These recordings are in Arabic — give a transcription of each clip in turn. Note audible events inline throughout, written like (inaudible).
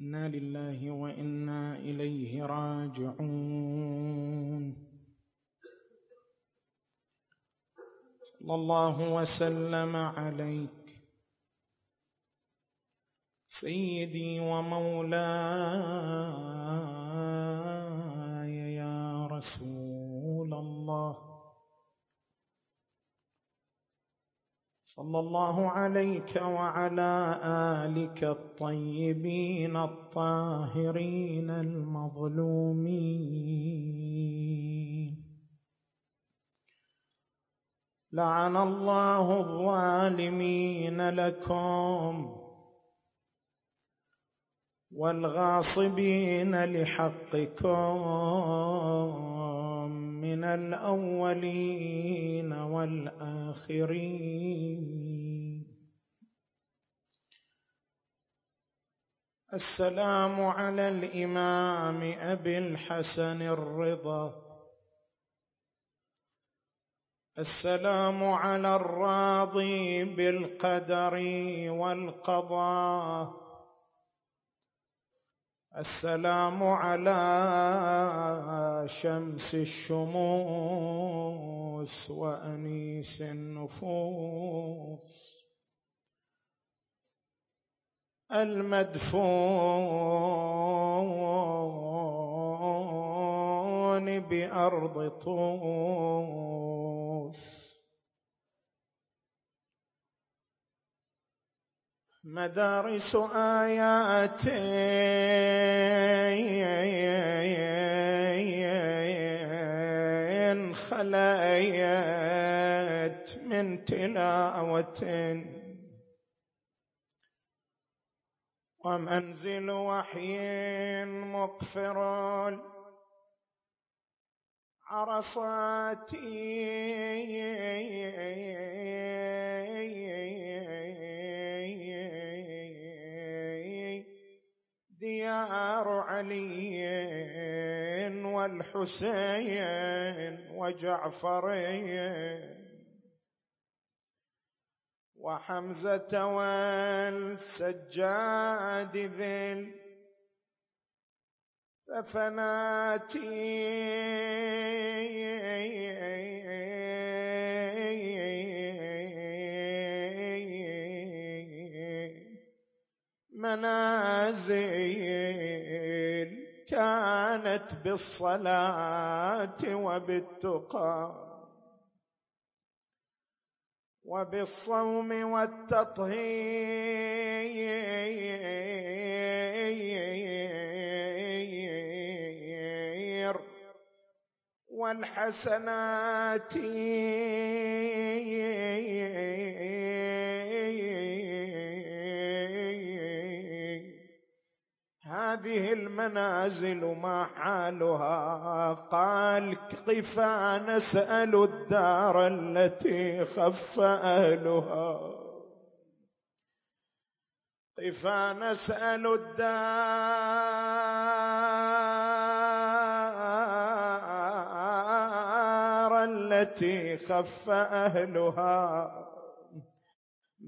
إنا لله وإنا إليه راجعون. صلى الله وسلم عليك. سيدي ومولاي. صلى الله عليك وعلى آلك الطيبين الطاهرين المظلومين. لعن الله الظالمين لكم والغاصبين لحقكم. من الأولين والآخرين. السلام على الإمام أبي الحسن الرضا. السلام على الراضي بالقدر والقضاء. السلام على شمس الشموس وأنيس النفوس. المدفون بأرض طوس مدارس آيات خليت من تلاوة. ومنزل وحي مقفر. عرصاتي ديار علي والحسين وجعفرين وحمزة والسجاد ذل ففناتي منازل كانت بالصلاة وبالتقى وبالصوم والتطهير والحسنات هذه المنازل ما حالها؟ قال قفا نسأل الدار التي خف أهلها. قفا نسأل الدار التي خف أهلها.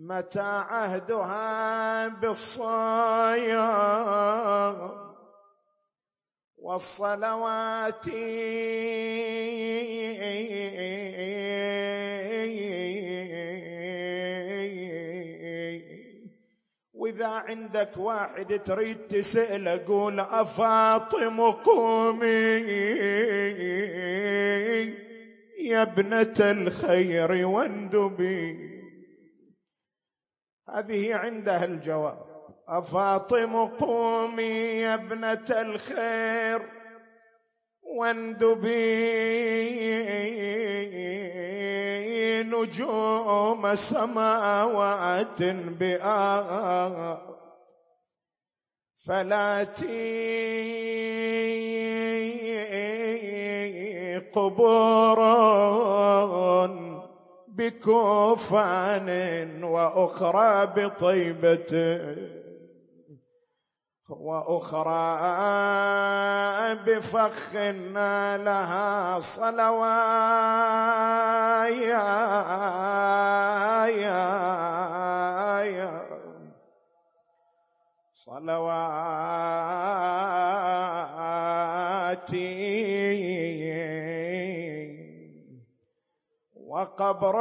متى عهدها بالصيام والصلوات وإذا عندك واحد تريد تسأل قول افاطم قومي يا ابنة الخير واندبي. هذه عندها الجواب. أفاطم قومي يا ابنة الخير واندبي نجوم سماوات بآ فلاتي قبور بكوفان وأخرى بطيبة وأخرى بفخ لها صلوايا صلواتي وقبر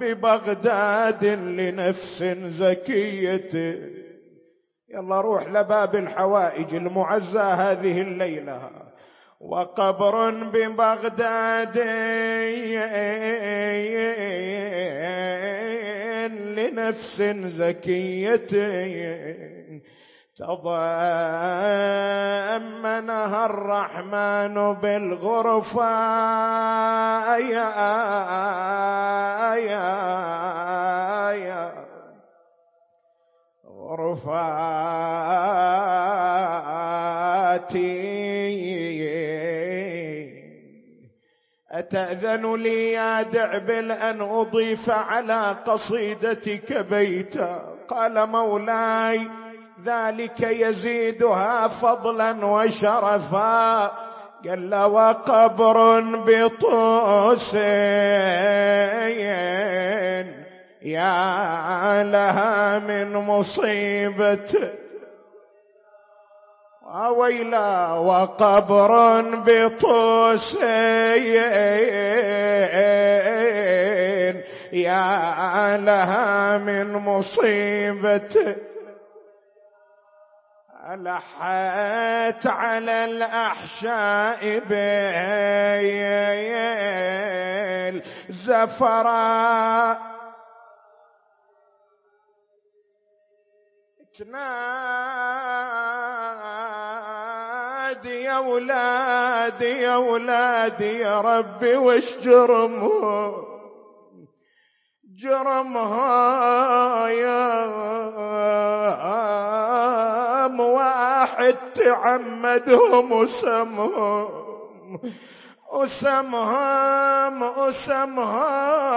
ببغداد لنفس زكية. يلا روح لباب الحوائج المعزى هذه الليلة. وقبر ببغداد لنفس زكية. تضمنها الرحمن بالغرفة. يا يا يا. غرفاتي. أتأذن لي يا دعبل أن أضيف على قصيدتك بيتا. قال مولاي ذلك يزيدها فضلا وشرفا. قال وقبر بطوس. يا لها من مصيبة. ويلا وقبر بطوس. يا لها من مصيبة. لحت على الأحشاء بيل زفراء تنادي يا ولادي يا ولادي يا ربي وش جرمهم؟ جرمها يا واحد تعمدهم وسمهم. وسمهم وسمهم.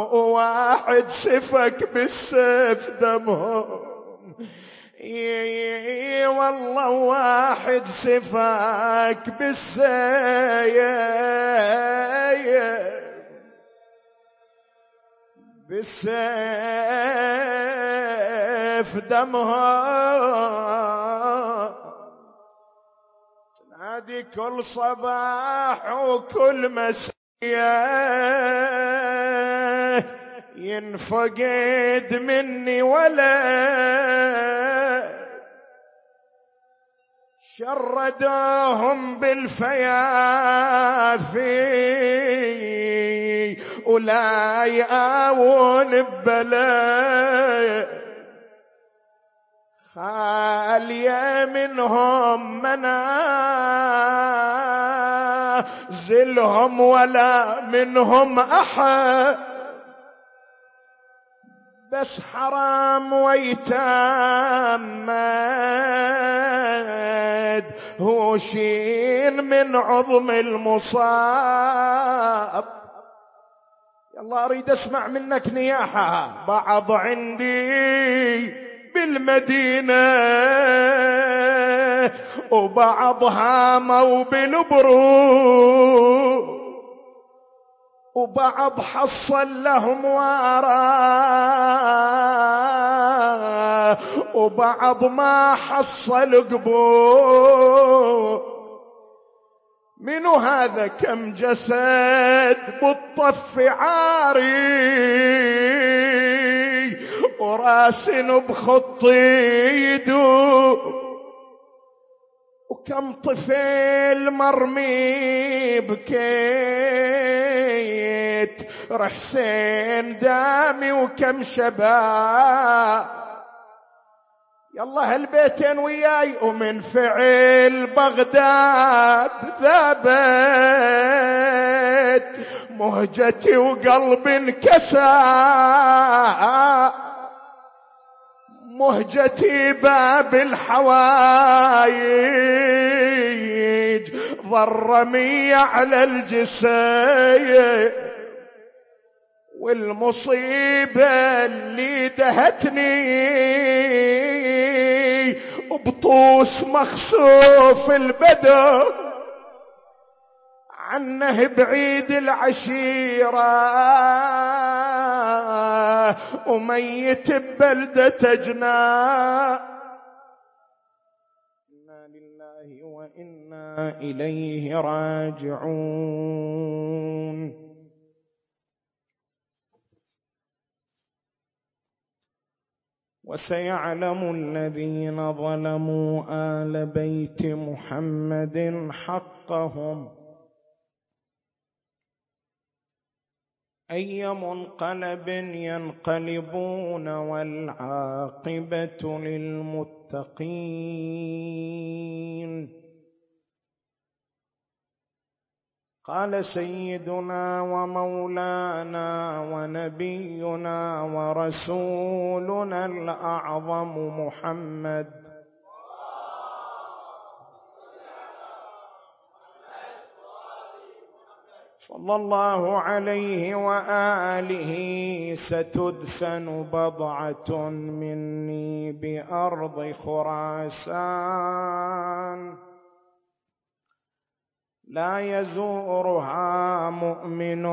واحد سفك بالسيف دمهم. اي والله واحد سفاك بالسيف. بالسيف دمها. تنادي كل صباح وكل مسيح ينفقد مني ولا شردوهم بالفيافي ولا يآون ببلاء خالية منهم منازلهم ولا منهم أحد. بس حرام ويتام هو شين من عظم المصاب. يلا أريد أسمع منك نياحة. بعض عندي بالمدينة وبعضها مو بالبرود وبعض حصل لهم وراء وبعض ما حصل قبور منو هذا كم جسد؟ بالطف عاري وراسن بخطي يدور وكم طفل مرمي بكيت رحسين دامي وكم شباب يلا هالبيتين وياي ومن فعل بغداد ثابت مهجتي وقلب انكسر مهجتي باب الحوايج ضرمي على الجسيم. والمصيبة اللي دهتني بطوس مخسوف البدر عنه بعيد العشيرة. وميت ببلدة جناء إنا لله وإنا إليه راجعون. وسيعلم الذين ظلموا آل بيت محمد حقهم. أي منقلب ينقلبون والعاقبة للمتقين. قال سيدنا ومولانا ونبينا ورسولنا الأعظم محمد صلى الله عليه وآله ستدفن بضعة مني بأرض خراسان. لا يزورها مؤمن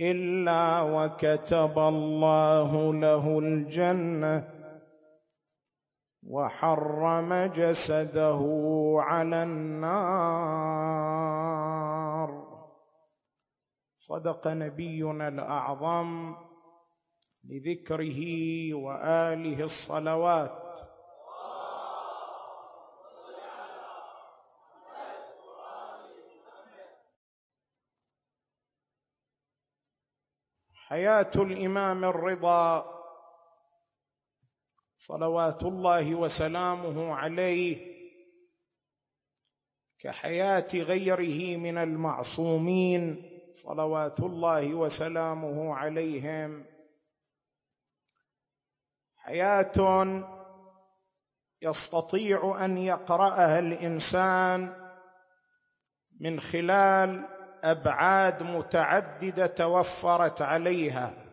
إلا وكتب الله له الجنة وحرم جسده على النار. صدق نبينا الأعظم لذكره وآله الصلوات. حياة الإمام الرضا صلوات الله وسلامه عليه كحياة غيره من المعصومين صلوات الله وسلامه عليهم. حياة يستطيع أن يقرأها الإنسان من خلال أبعاد متعددة توفرت عليها.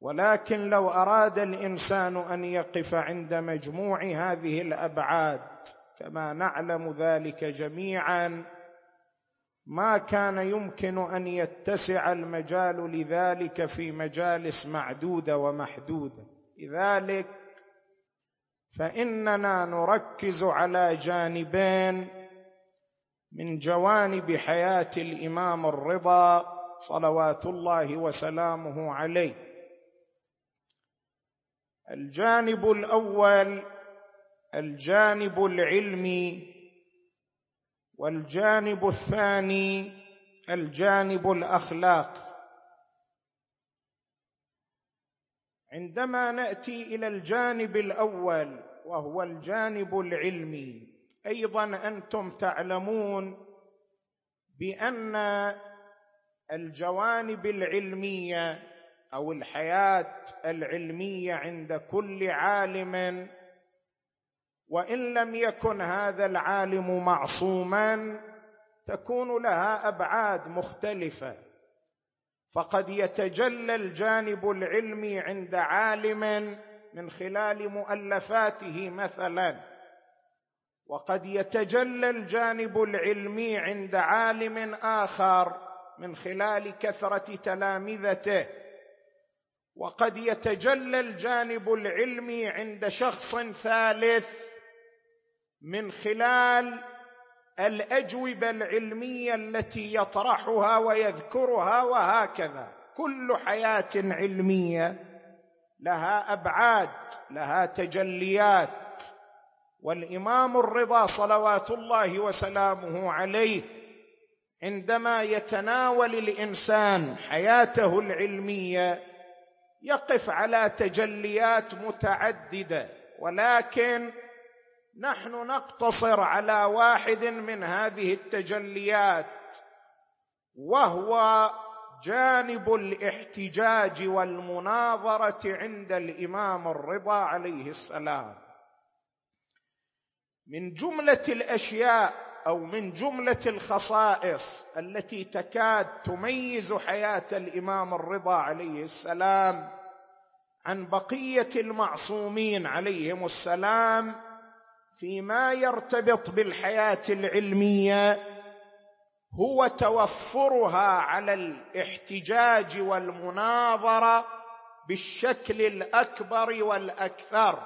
ولكن لو أراد الإنسان أن يقف عند مجموع هذه الأبعاد كما نعلم ذلك جميعا ما كان يمكن أن يتسع المجال لذلك في مجالس معدوده ومحدوده لذلك فإننا نركز على جانبين من جوانب حياة الإمام الرضا صلوات الله وسلامه عليه. الجانب الأول الجانب العلمي والجانب الثاني الجانب الاخلاقي عندما نأتي إلى الجانب الأول وهو الجانب العلمي أيضا أنتم تعلمون بأن الجوانب العلمية أو الحياة العلمية عند كل عالم وإن لم يكن هذا العالم معصوما تكون لها أبعاد مختلفة. فقد يتجلى الجانب العلمي عند عالم من خلال مؤلفاته مثلا. وقد يتجلى الجانب العلمي عند عالم آخر من خلال كثرة تلامذته. وقد يتجلى الجانب العلمي عند شخص ثالث من خلال الأجوبة العلمية التي يطرحها ويذكرها وهكذا. كل حياة علمية لها أبعاد لها تجليات. والإمام الرضا صلوات الله وسلامه عليه عندما يتناول الإنسان حياته العلمية يقف على تجليات متعددة ولكن نحن نقتصر على واحد من هذه التجليات وهو جانب الاحتجاج والمناظرة عند الإمام الرضا عليه السلام. من جملة الأشياء أو من جملة الخصائص التي تكاد تميز حياة الإمام الرضا عليه السلام عن بقية المعصومين عليهم السلام فيما يرتبط بالحياة العلمية هو توفرها على الاحتجاج والمناظرة بالشكل الأكبر والأكثر.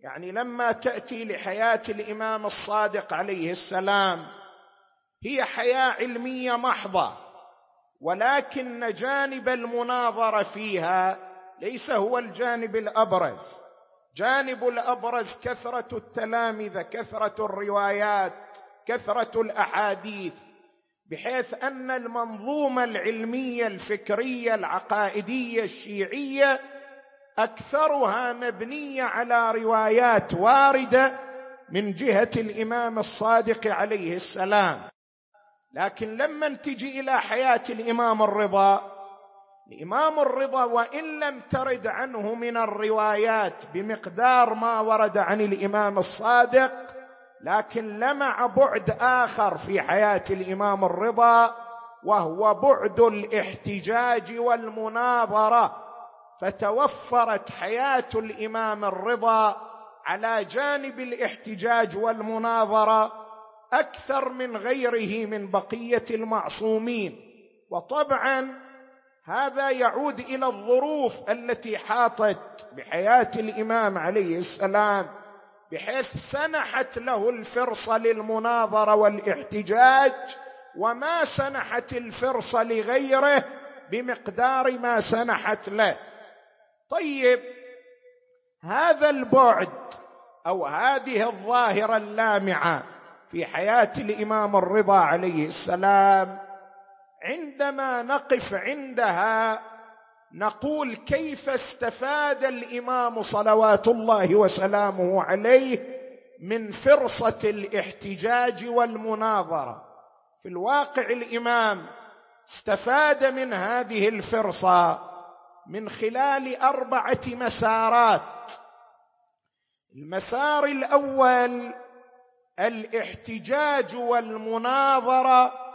يعني لما تأتي لحياة الإمام الصادق عليه السلام هي حياة علمية محضة ولكن جانب المناظرة فيها ليس هو الجانب الأبرز. جانب الأبرز كثرة التلامذة كثرة الروايات كثرة الأحاديث بحيث أن المنظومة العلمية الفكرية العقائدية الشيعية أكثرها مبنية على روايات واردة من جهة الإمام الصادق عليه السلام. لكن لما تجي إلى حياة الإمام الرضا الامام الرضا وإن لم ترد عنه من الروايات بمقدار ما ورد عن الإمام الصادق لكن لمع بعد آخر في حياة الإمام الرضا وهو بعد الاحتجاج والمناظرة. فتوفرت حياة الإمام الرضا على جانب الاحتجاج والمناظرة أكثر من غيره من بقية المعصومين. وطبعا هذا يعود إلى الظروف التي حاطت بحياة الإمام عليه السلام بحيث سنحت له الفرصه للمناظرة والاحتجاج وما سنحت الفرصه لغيره بمقدار ما سنحت له. طيب هذا البعد أو هذه الظاهرة اللامعة في حياة الإمام الرضا عليه السلام عندما نقف عندها نقول كيف استفاد الإمام صلوات الله وسلامه عليه من فرصة الاحتجاج والمناظرة. في الواقع الإمام استفاد من هذه الفرصة من خلال أربعة مسارات. المسار الأول الاحتجاج والمناظرة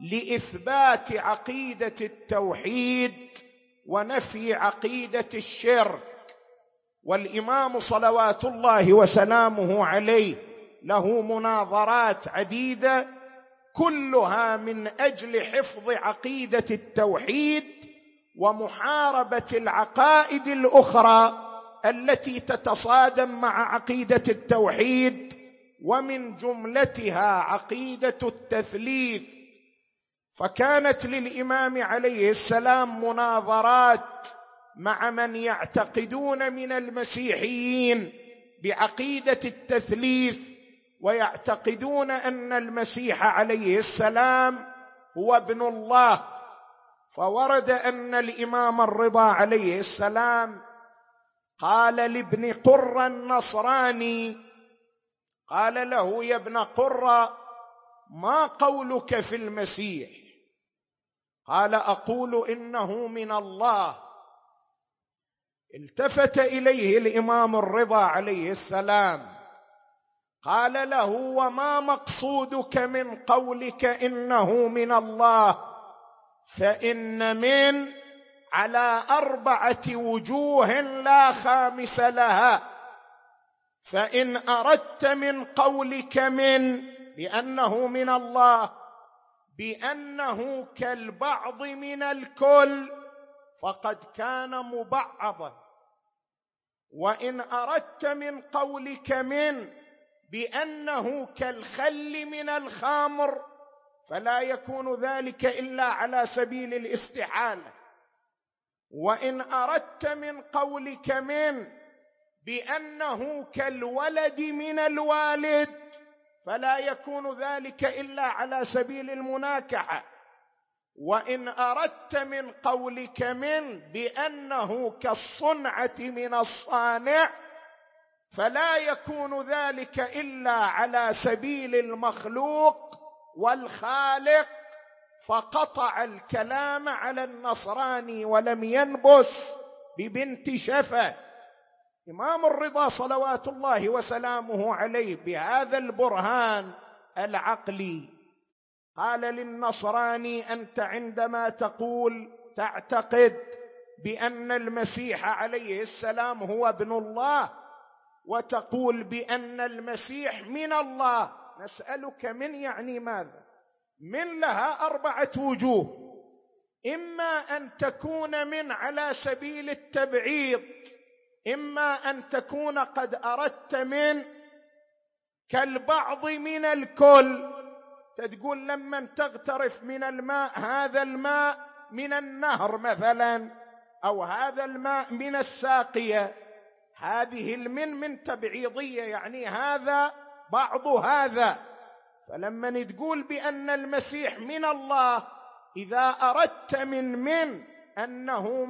لإثبات عقيدة التوحيد ونفي عقيدة الشرك. والإمام صلوات الله وسلامه عليه له مناظرات عديدة كلها من أجل حفظ عقيدة التوحيد ومحاربة العقائد الأخرى التي تتصادم مع عقيدة التوحيد ومن جملتها عقيدة التثليث. فكانت للإمام عليه السلام مناظرات مع من يعتقدون من المسيحيين بعقيدة التثليث ويعتقدون أن المسيح عليه السلام هو ابن الله. فورد أن الإمام الرضا عليه السلام قال لابن قره النصراني قال له يا ابن قره ما قولك في المسيح؟ قال أقول إنه من الله. التفت إليه الإمام الرضا عليه السلام. قال له وما مقصودك من قولك إنه من الله؟ فإن من على أربعة وجوه لا خامس لها. فإن أردت من قولك من بأنه من الله بأنه كالبعض من الكل فقد كان مبعضا. وإن أردت من قولك من بأنه كالخل من الخمر فلا يكون ذلك إلا على سبيل الاستحاله وإن أردت من قولك من بأنه كالولد من الوالد فلا يكون ذلك إلا على سبيل المناكحة. وإن أردت من قولك من بأنه كالصنعة من الصانع فلا يكون ذلك إلا على سبيل المخلوق والخالق فقطع الكلام على النصراني ولم ينبس ببنت شفة. إمام الرضا صلوات الله وسلامه عليه بهذا البرهان العقلي. قال للنصراني أنت عندما تقول تعتقد بأن المسيح عليه السلام هو ابن الله وتقول بأن المسيح من الله نسألك من يعني ماذا؟ من لها أربعة وجوه. إما أن تكون من على سبيل التبعيض إما أن تكون قد أردت من كالبعض من الكل. تقول لما تغترف من الماء هذا الماء من النهر مثلا أو هذا الماء من الساقية. هذه المن من تبعيضية يعني هذا بعض هذا. فلما تقول بأن المسيح من الله إذا أردت من من انه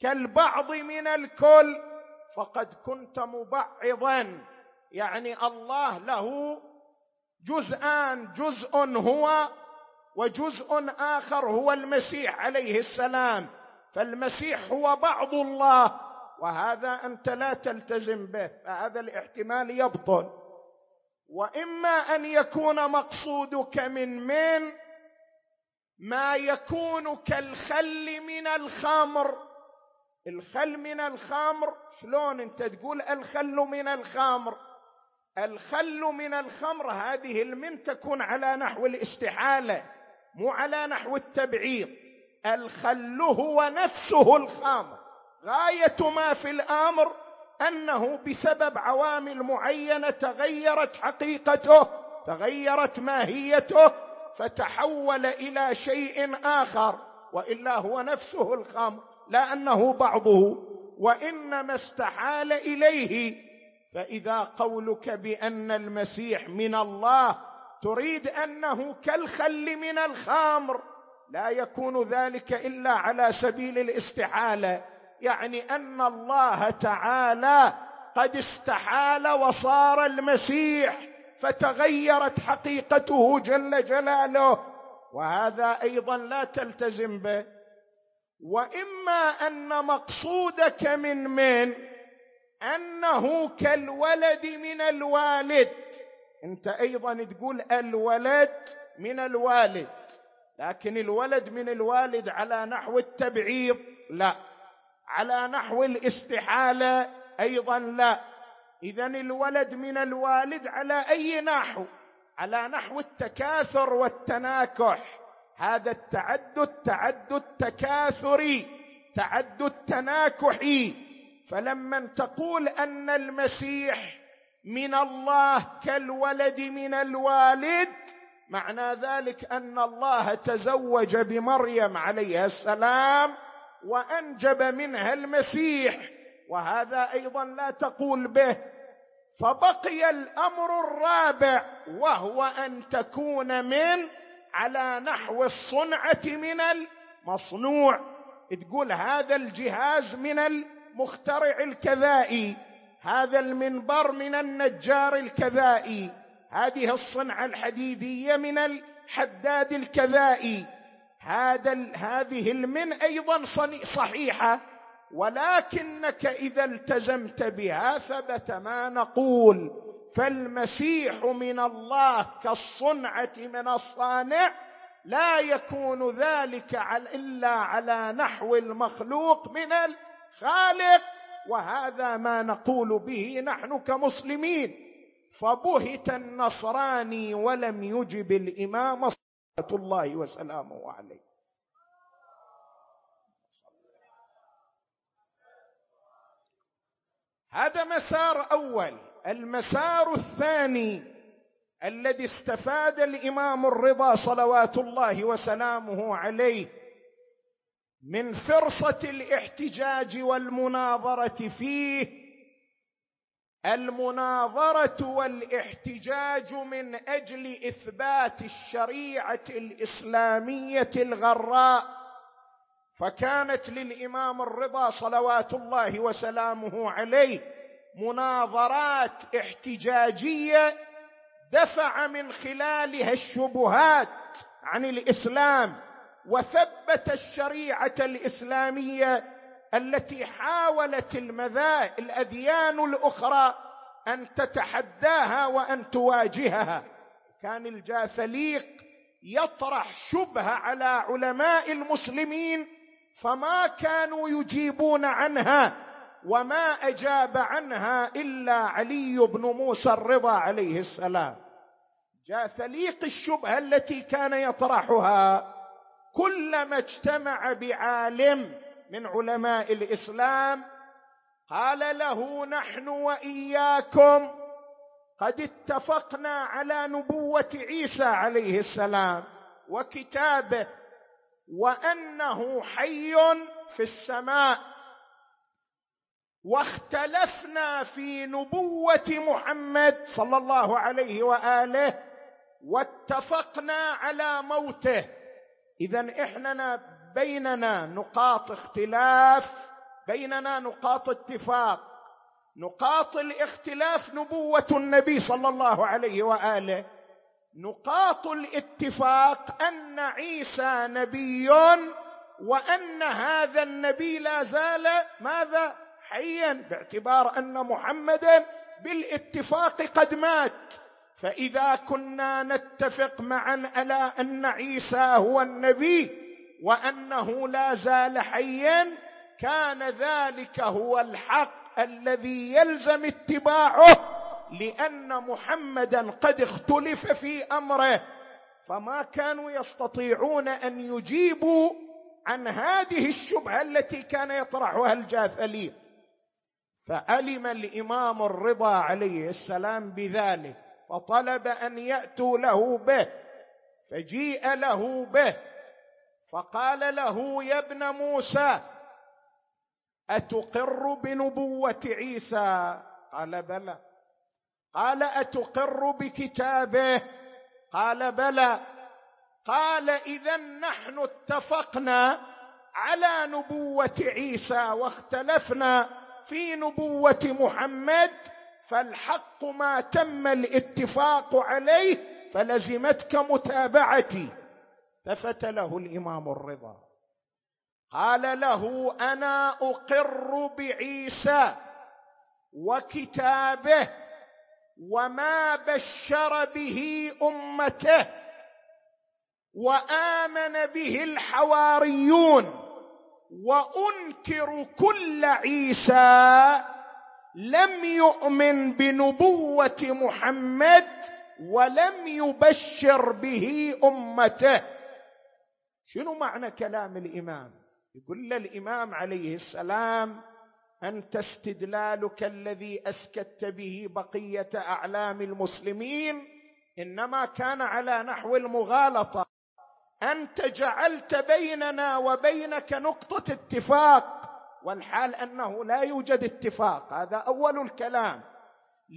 كالبعض من الكل فقد كنت مبعضا. يعني الله له جزءان جزء هو وجزء آخر هو المسيح عليه السلام. فالمسيح هو بعض الله وهذا أنت لا تلتزم به فهذا الاحتمال يبطل. وإما أن يكون مقصودك من من ما يكون كالخل من الخمر. الخل من الخمر شلون انت تقول الخل من الخمر؟ الخل من الخمر هذه المن تكون على نحو الاستحالة مو على نحو التبعيض. الخل هو نفسه الخمر. غاية ما في الأمر أنه بسبب عوامل معينة تغيرت حقيقته تغيرت ماهيته فتحول إلى شيء آخر وإلا هو نفسه الخمر. لا انه بعضه وإنما استحال إليه. فإذا قولك بأن المسيح من الله تريد أنه كالخل من الخمر. لا يكون ذلك إلا على سبيل الاستحالة. يعني أن الله تعالى قد استحال وصار المسيح فتغيرت حقيقته جل جلاله. وهذا أيضا لا تلتزم به. وإما أن مقصودك من من؟ أنه كالولد من الوالد. أنت أيضا تقول الولد من الوالد لكن الولد من الوالد على نحو التبعيض لا. على نحو الاستحالة أيضا لا. اذا الولد من الوالد على أي نحو؟ على نحو التكاثر والتناكح. هذا التعدد تعدد تكاثري تعدد تناكحي. فلما تقول أن المسيح من الله كالولد من الوالد معنى ذلك أن الله تزوج بمريم عليها السلام وأنجب منها المسيح. وهذا أيضا لا تقول به. فبقي الأمر الرابع وهو أن تكون من على نحو الصنعة من المصنوع. تقول هذا الجهاز من المخترع الكذائي هذا المنبر من النجار الكذائي هذه الصنعة الحديدية من الحداد الكذائي. هذا هذه المن أيضا صحيحة ولكنك إذا التزمت بها ثبت ما نقول. فالمسيح من الله كالصنعة من الصانع لا يكون ذلك إلا على نحو المخلوق من الخالق وهذا ما نقول به نحن كمسلمين. فبهت النصراني ولم يجب الإمام صلى الله وسلامه عليه. هذا مسار أول. المسار الثاني الذي استفاد الإمام الرضا صلوات الله وسلامه عليه من فرصة الاحتجاج والمناظرة فيه المناظرة والاحتجاج من أجل إثبات الشريعة الإسلامية الغراء. فكانت للإمام الرضا صلوات الله وسلامه عليه مناظرات احتجاجية دفع من خلالها الشبهات عن الإسلام وثبت الشريعة الإسلامية التي حاولت المذاهب الأديان الأخرى أن تتحداها وأن تواجهها. كان الجاثليق يطرح شبهه على علماء المسلمين فما كانوا يجيبون عنها. وما أجاب عنها إلا علي بن موسى الرضا عليه السلام. جاثليق الشبهة التي كان يطرحها. كلما اجتمع بعالم من علماء الإسلام قال له نحن وإياكم قد اتفقنا على نبوة عيسى عليه السلام وكتابه وأنه حي في السماء. واختلفنا في نبوة محمد صلى الله عليه وآله واتفقنا على موته. اذا إحنا بيننا نقاط اختلاف بيننا نقاط اتفاق. نقاط الاختلاف نبوة النبي صلى الله عليه وآله. نقاط الاتفاق أن عيسى نبي وأن هذا النبي لا زال ماذا؟ حيا باعتبار أن محمدا بالاتفاق قد مات. فإذا كنا نتفق معا على أن عيسى هو النبي وأنه لا زال حيا كان ذلك هو الحق الذي يلزم اتباعه لأن محمدا قد اختلف في أمره. فما كانوا يستطيعون أن يجيبوا عن هذه الشبهة التي كان يطرحها الجاثلي فعلم الإمام الرضا عليه السلام بذلك فطلب أن يأتوا له به فجيء له به فقال له يا ابن موسى أتقر بنبوة عيسى؟ قال بلى. قال أتقر بكتابه؟ قال بلى. قال إذا نحن اتفقنا على نبوة عيسى واختلفنا في نبوة محمد فالحق ما تم الاتفاق عليه فلزمتك متابعتي. التفت له الإمام الرضا. قال له أنا أقر بعيسى وكتابه وما بشر به أمته وآمن به الحواريون. وأنكر كل عيسى لم يؤمن بنبوة محمد ولم يبشر به أمته. شنو معنى كلام الإمام؟ يقول الإمام عليه السلام أنت استدلالك الذي أسكت به بقية أعلام المسلمين إنما كان على نحو المغالطة. أنت جعلت بيننا وبينك نقطة اتفاق والحال أنه لا يوجد اتفاق. هذا أول الكلام.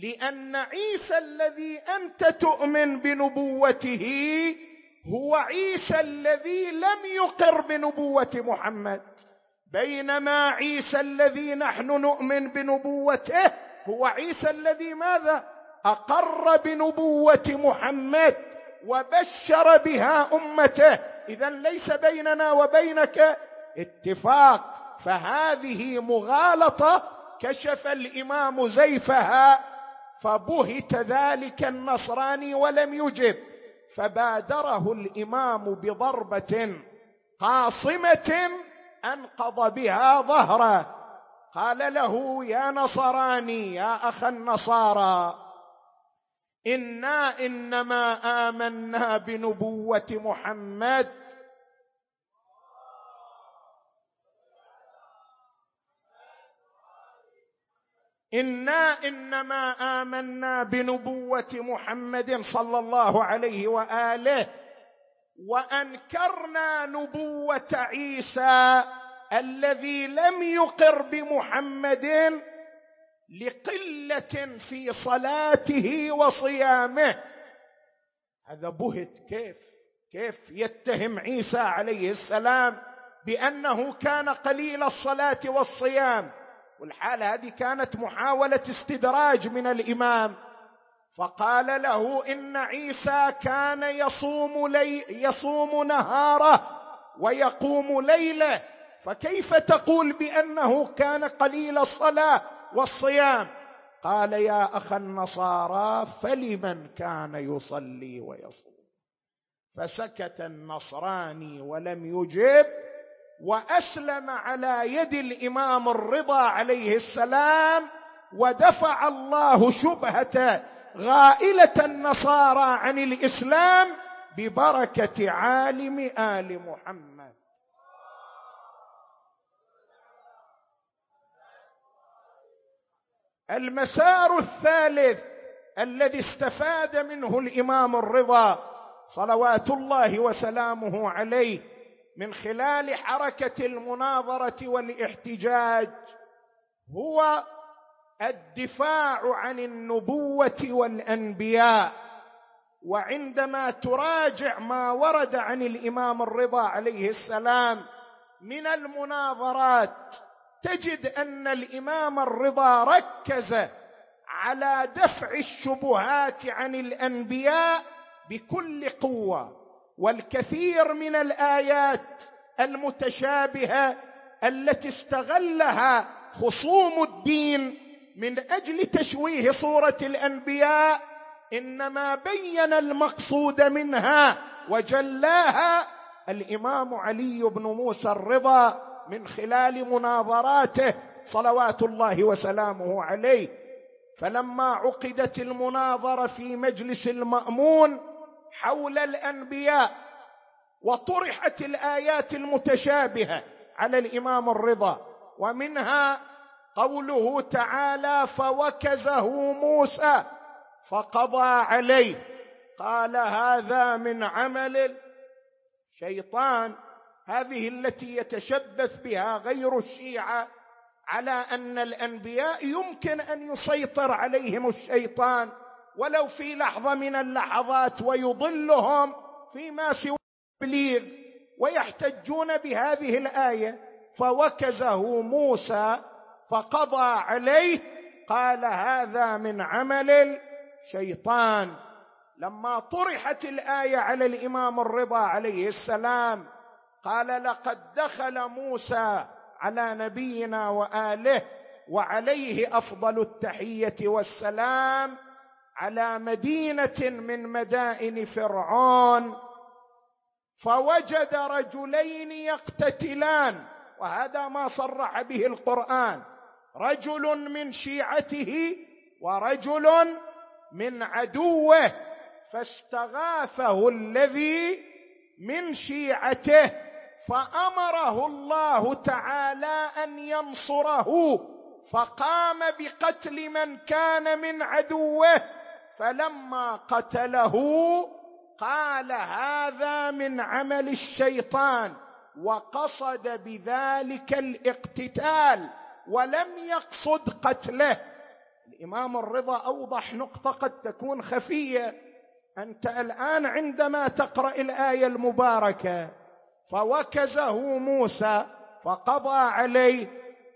لأن عيسى الذي أنت تؤمن بنبوته هو عيسى الذي لم يقر بنبوة محمد. بينما عيسى الذي نحن نؤمن بنبوته هو عيسى الذي ماذا؟ أقر بنبوة محمد. وبشر بها أمته. اذا ليس بيننا وبينك اتفاق. فهذه مغالطة. كشف الإمام زيفها فبهت ذلك النصراني ولم يجب. فبادره الإمام بضربة قاصمه أنقض بها ظهره. قال له يا نصراني يا أخ النصارى أنا انما امنا بنبوه محمد. أنا انما امنا بنبوه محمد صلى الله عليه واله. وانكرنا نبوه عيسى الذي لم يقر بمحمد لقلة في صلاته وصيامه. هذا بهت. كيف؟ كيف يتهم عيسى عليه السلام بأنه كان قليل الصلاة والصيام؟ والحاله هذه كانت محاولة استدراج من الإمام. فقال له إن عيسى كان يصوم لي يصوم نهاره ويقوم ليله. فكيف تقول بأنه كان قليل الصلاة والصيام. قال يا أخ النصارى فلمن كان يصلي ويصوم؟ فسكت النصراني ولم يجب وأسلم على يد الإمام الرضا عليه السلام ودفع الله شبهة غائلة النصارى عن الإسلام ببركة عالم آل محمد. المسار الثالث الذي استفاد منه الإمام الرضا صلوات الله وسلامه عليه من خلال حركة المناظرة والاحتجاج هو الدفاع عن النبوة والأنبياء. وعندما تراجع ما ورد عن الإمام الرضا عليه السلام من المناظرات تجد أن الإمام الرضا ركز على دفع الشبهات عن الأنبياء بكل قوة والكثير من الآيات المتشابهة التي استغلها خصوم الدين من أجل تشويه صورة الأنبياء إنما بين المقصود منها وجلاها الإمام علي بن موسى الرضا من خلال مناظراته صلوات الله وسلامه عليه. فلما عقدت المناظرة في مجلس المأمون حول الأنبياء وطرحت الآيات المتشابهة على الإمام الرضا ومنها قوله تعالى فوكزه موسى فقضى عليه قال هذا من عمل الشيطان هذه التي يتشبث بها غير الشيعة على أن الأنبياء يمكن أن يسيطر عليهم الشيطان ولو في لحظة من اللحظات ويضلهم فيما سوى التبليغ ويحتجون بهذه الآية فوكزه موسى فقضى عليه قال هذا من عمل الشيطان. لما طرحت الآية على الإمام الرضا عليه السلام قال لقد دخل موسى على نبينا وآله وعليه أفضل التحية والسلام على مدينة من مدائن فرعون فوجد رجلين يقتتلان. وهذا ما صرح به القرآن. رجل من شيعته ورجل من عدوه فاستغاثه الذي من شيعته. فأمره الله تعالى أن ينصره فقام بقتل من كان من عدوه فلما قتله قال هذا من عمل الشيطان وقصد بذلك الاقتتال ولم يقصد قتله. الإمام الرضا أوضح نقطة قد تكون خفية أنت الآن عندما تقرأ الآية المباركة فوكزه موسى فقضى عليه.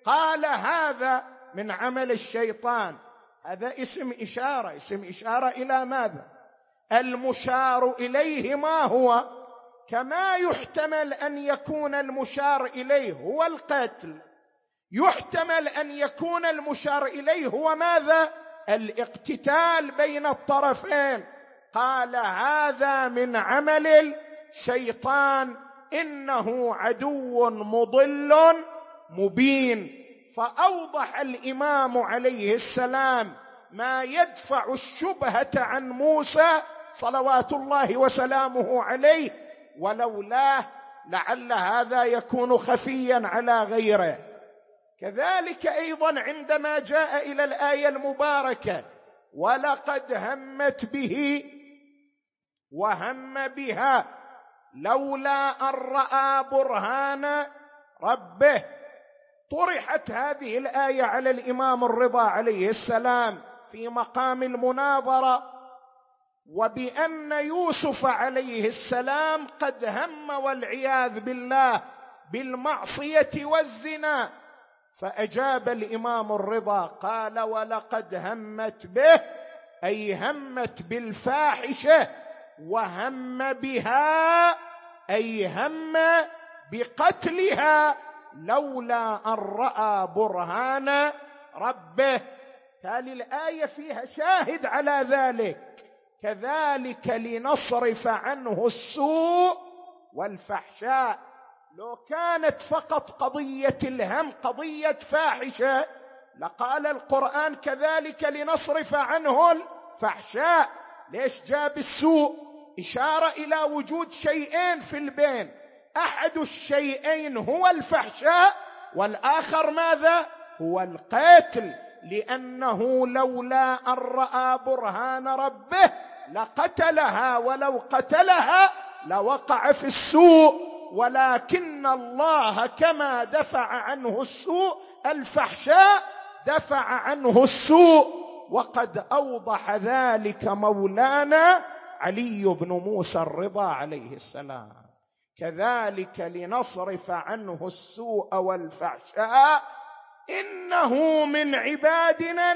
قال هذا من عمل الشيطان. هذا اسم إشارة. اسم إشارة إلى ماذا؟ المشار إليه ما هو؟ كما يحتمل أن يكون المشار إليه هو القتل. يحتمل أن يكون المشار إليه هو ماذا؟ الاقتتال بين الطرفين. قال هذا من عمل الشيطان. إنه عدو مضل مبين. فأوضح الإمام عليه السلام ما يدفع الشبهة عن موسى صلوات الله وسلامه عليه ولولاه لعل هذا يكون خفيا على غيره. كذلك أيضا عندما جاء إلى الآية المباركة ولقد همت به وهم بها لولا أن رأى برهان ربه طرحت هذه الآية على الإمام الرضا عليه السلام في مقام المناظرة وبأن يوسف عليه السلام قد هم والعياذ بالله بالمعصية والزنا. فأجاب الإمام الرضا قال ولقد همت به أي همت بالفاحشة وهم بها أي هم بقتلها لولا أن رأى برهان ربه. تالي الآية فيها شاهد على ذلك. كذلك لنصرف عنه السوء والفحشاء. لو كانت فقط قضية الهم قضية فاحشة لقال القرآن كذلك لنصرف عنه فحشاء ليش جاب السوء؟ إشارة إلى وجود شيئين في البين. أحد الشيئين هو الفحشاء والآخر ماذا؟ هو القتل. لأنه لولا أن رأى برهان ربه لقتلها ولو قتلها لوقع في السوء. ولكن الله كما دفع عنه السوء الفحشاء دفع عنه السوء. وقد أوضح ذلك مولانا علي بن موسى الرضا عليه السلام. كذلك لنصرف عنه السوء والفحشاء إنه من عبادنا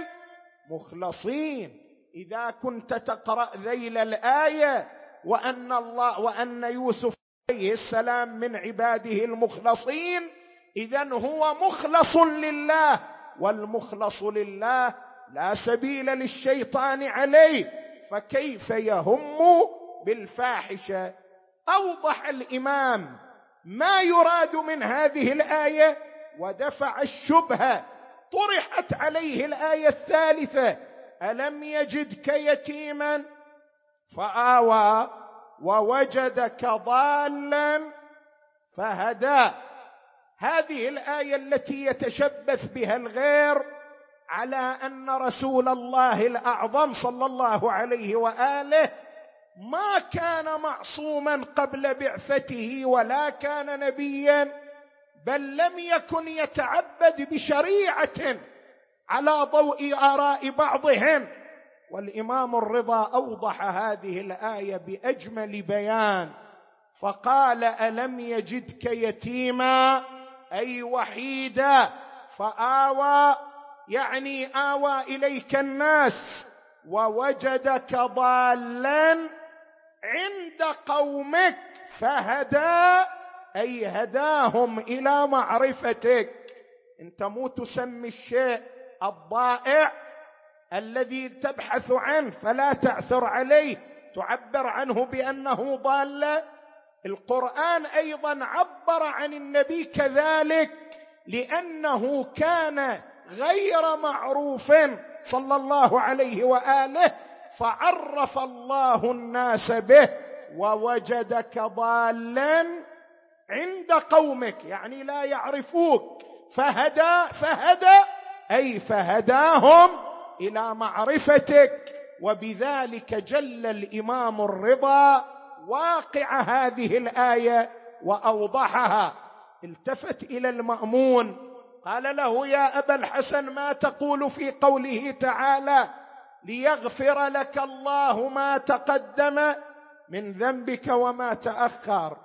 المخلصين. إذا كنت تقرأ ذيل الآية وأن الله وأن يوسف عليه السلام من عباده المخلصين اذا هو مخلص لله والمخلص لله لا سبيل للشيطان عليه. فكيف يهم بالفاحشة؟ أوضح الإمام ما يراد من هذه الآية ودفع الشبهة طرحت عليه الآية الثالثة ألم يجدك يتيما؟ فآوى ووجدك ضالا فهدى. هذه الآية التي يتشبث بها الغير على أن رسول الله الأعظم صلى الله عليه وآله ما كان معصوما قبل بعثته ولا كان نبيا بل لم يكن يتعبد بشريعة على ضوء آراء بعضهم. والإمام الرضا أوضح هذه الآية بأجمل بيان فقال ألم يجدك يتيما؟ أي وحيدا؟ فآوى يعني آوى إليك الناس ووجدك ضالا عند قومك فهدى أي هداهم إلى معرفتك. أنت مو تسمي الشيء الضائع الذي تبحث عنه فلا تعثر عليه. تعبر عنه بأنه ضال. القرآن أيضا عبر عن النبي كذلك لأنه كان غير معروف صلى الله عليه وآله فعرف الله الناس به ووجدك ضالا عند قومك يعني لا يعرفوك فهدى فهدى أي فهداهم إلى معرفتك وبذلك جل الإمام الرضا واقع هذه الآية وأوضحها التفت إلى المأمون قال له يا أبا الحسن ما تقول في قوله تعالى ليغفر لك الله ما تقدم من ذنبك وما تأخر؟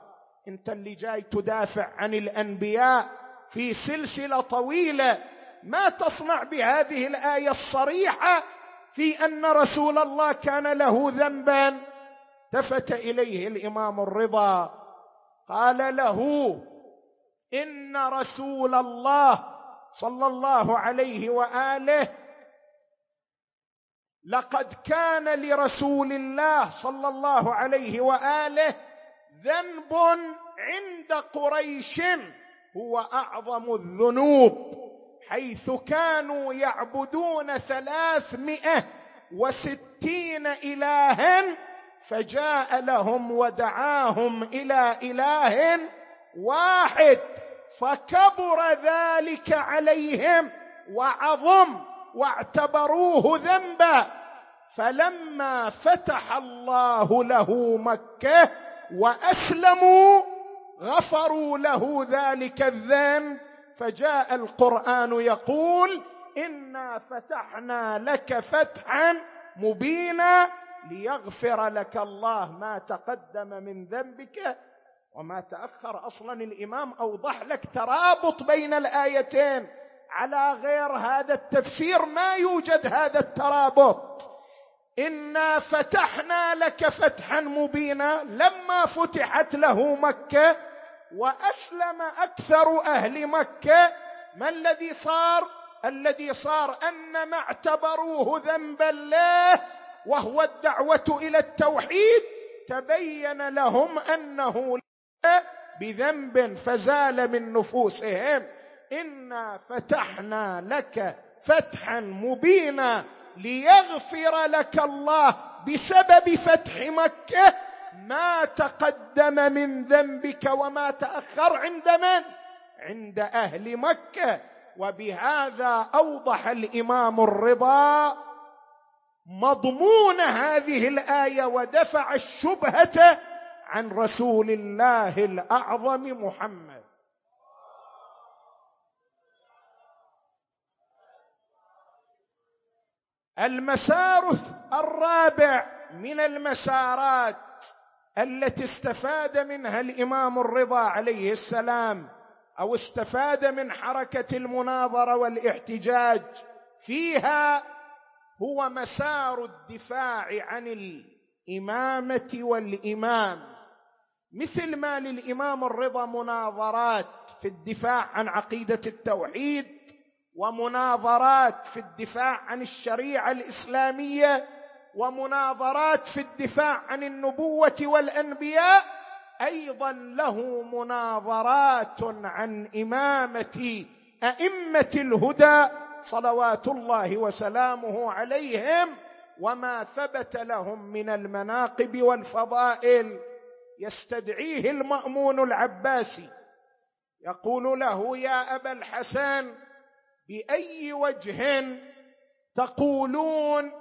أنت اللي جاي تدافع عن الأنبياء في سلسلة طويلة. ما تصنع بهذه الآية الصريحة في أن رسول الله كان له ذنبا التفت إليه الإمام الرضا. قال له إن رسول الله صلى الله عليه وآله لقد كان لرسول الله صلى الله عليه وآله ذنب عند قريش هو أعظم الذنوب حيث كانوا يعبدون ثلاثمائه وستين الها فجاء لهم ودعاهم إلى إله واحد فكبر ذلك عليهم وعظم واعتبروه ذنبا. فلما فتح الله له مكة وأسلموا غفروا له ذلك الذنب فجاء القرآن يقول إنا فتحنا لك فتحا مبينا ليغفر لك الله ما تقدم من ذنبك وما تأخر أصلا الإمام أوضح لك ترابط بين الآيتين. على غير هذا التفسير ما يوجد هذا الترابط. إنا فتحنا لك فتحا مبينا لما فتحت له مكة وأسلم أكثر أهل مكة. ما الذي صار؟ الذي صار أن ما اعتبروه ذنبا له وهو الدعوة إلى التوحيد تبين لهم أنه بذنب فزال من نفوسهم. إنا فتحنا لك فتحا مبينا ليغفر لك الله بسبب فتح مكة. ما تقدم من ذنبك وما تأخر عند من؟ عند أهل مكة. وبهذا أوضح الإمام الرضا مضمون هذه الآية ودفع الشبهة عن رسول الله الأعظم محمد. المسار الرابع من المسارات التي استفاد منها الإمام الرضا عليه السلام أو استفاد من حركة المناظرة والاحتجاج فيها هو مسار الدفاع عن الإمامة والإمام. مثل ما للإمام الرضا مناظرات في الدفاع عن عقيدة التوحيد ومناظرات في الدفاع عن الشريعة الإسلامية ومناظرات في الدفاع عن النبوة والأنبياء أيضا له مناظرات عن إمامة أئمة الهدى صلوات الله وسلامه عليهم وما ثبت لهم من المناقب والفضائل. يستدعيه المأمون العباسي. يقول له يا أبا الحسن بأي وجه تقولون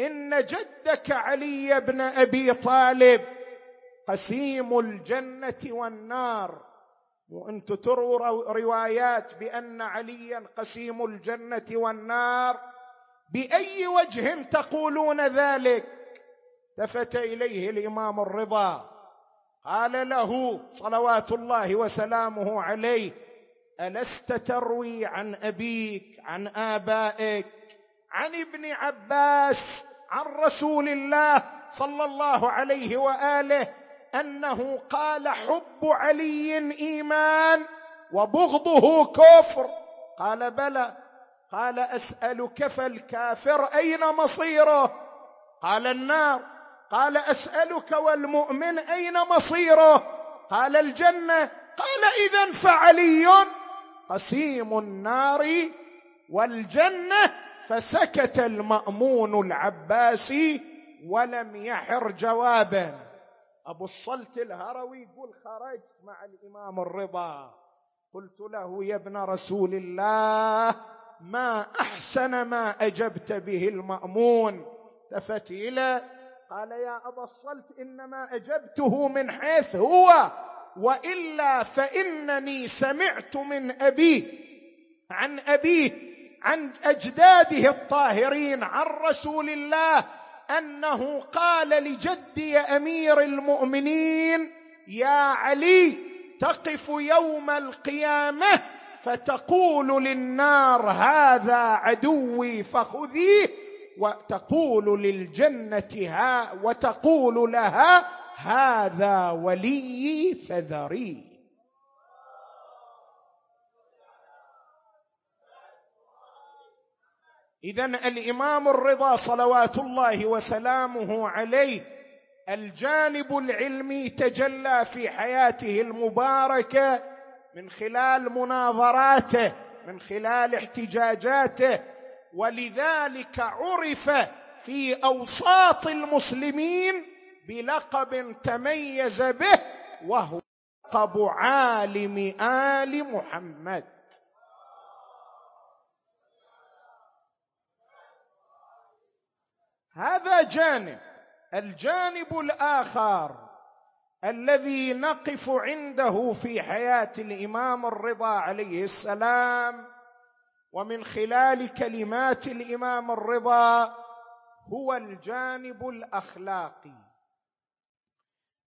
إن جدك علي بن أبي طالب قسيم الجنة والنار؟ وأنتم تروا روايات بأن عليا قسيم الجنة والنار. بأي وجه تقولون ذلك؟ التفت إليه الإمام الرضا. قال له صلوات الله وسلامه عليه ألست تروي عن أبيك عن آبائك عن ابن عباس عن رسول الله صلى الله عليه وآله أنه قال حب علي إيمان وبغضه كفر. قال بلى. قال أسألك فالكافر أين مصيره؟ قال النار. قال أسألك والمؤمن أين مصيره؟ قال الجنة. قال اذا فعلي قسيم النار والجنة. فسكت المأمون العباسي ولم يحر جوابا أبو الصلت الهروي يقول خرجت مع الإمام الرضا. قلت له يا ابن رسول الله ما أحسن ما أجبت به المأمون؟ التفت إلى قال يا أبا الصلت إنما أجبته من حيث هو وإلا فإنني سمعت من ابيه عن أبيه عن أجداده الطاهرين عن رسول الله أنه قال لجدي أمير المؤمنين يا علي تقف يوم القيامة فتقول للنار هذا عدوي فخذيه. وتقول للجنة ها وتقول لها هذا ولي فذريه اذا الإمام الرضا صلوات الله وسلامه عليه الجانب العلمي تجلى في حياته المباركة من خلال مناظراته من خلال احتجاجاته ولذلك عرف في أوساط المسلمين بلقب تميز به وهو لقب عالم آل محمد. هذا جانب. الجانب الآخر الذي نقف عنده في حياة الإمام الرضا عليه السلام ومن خلال كلمات الإمام الرضا هو الجانب الأخلاقي.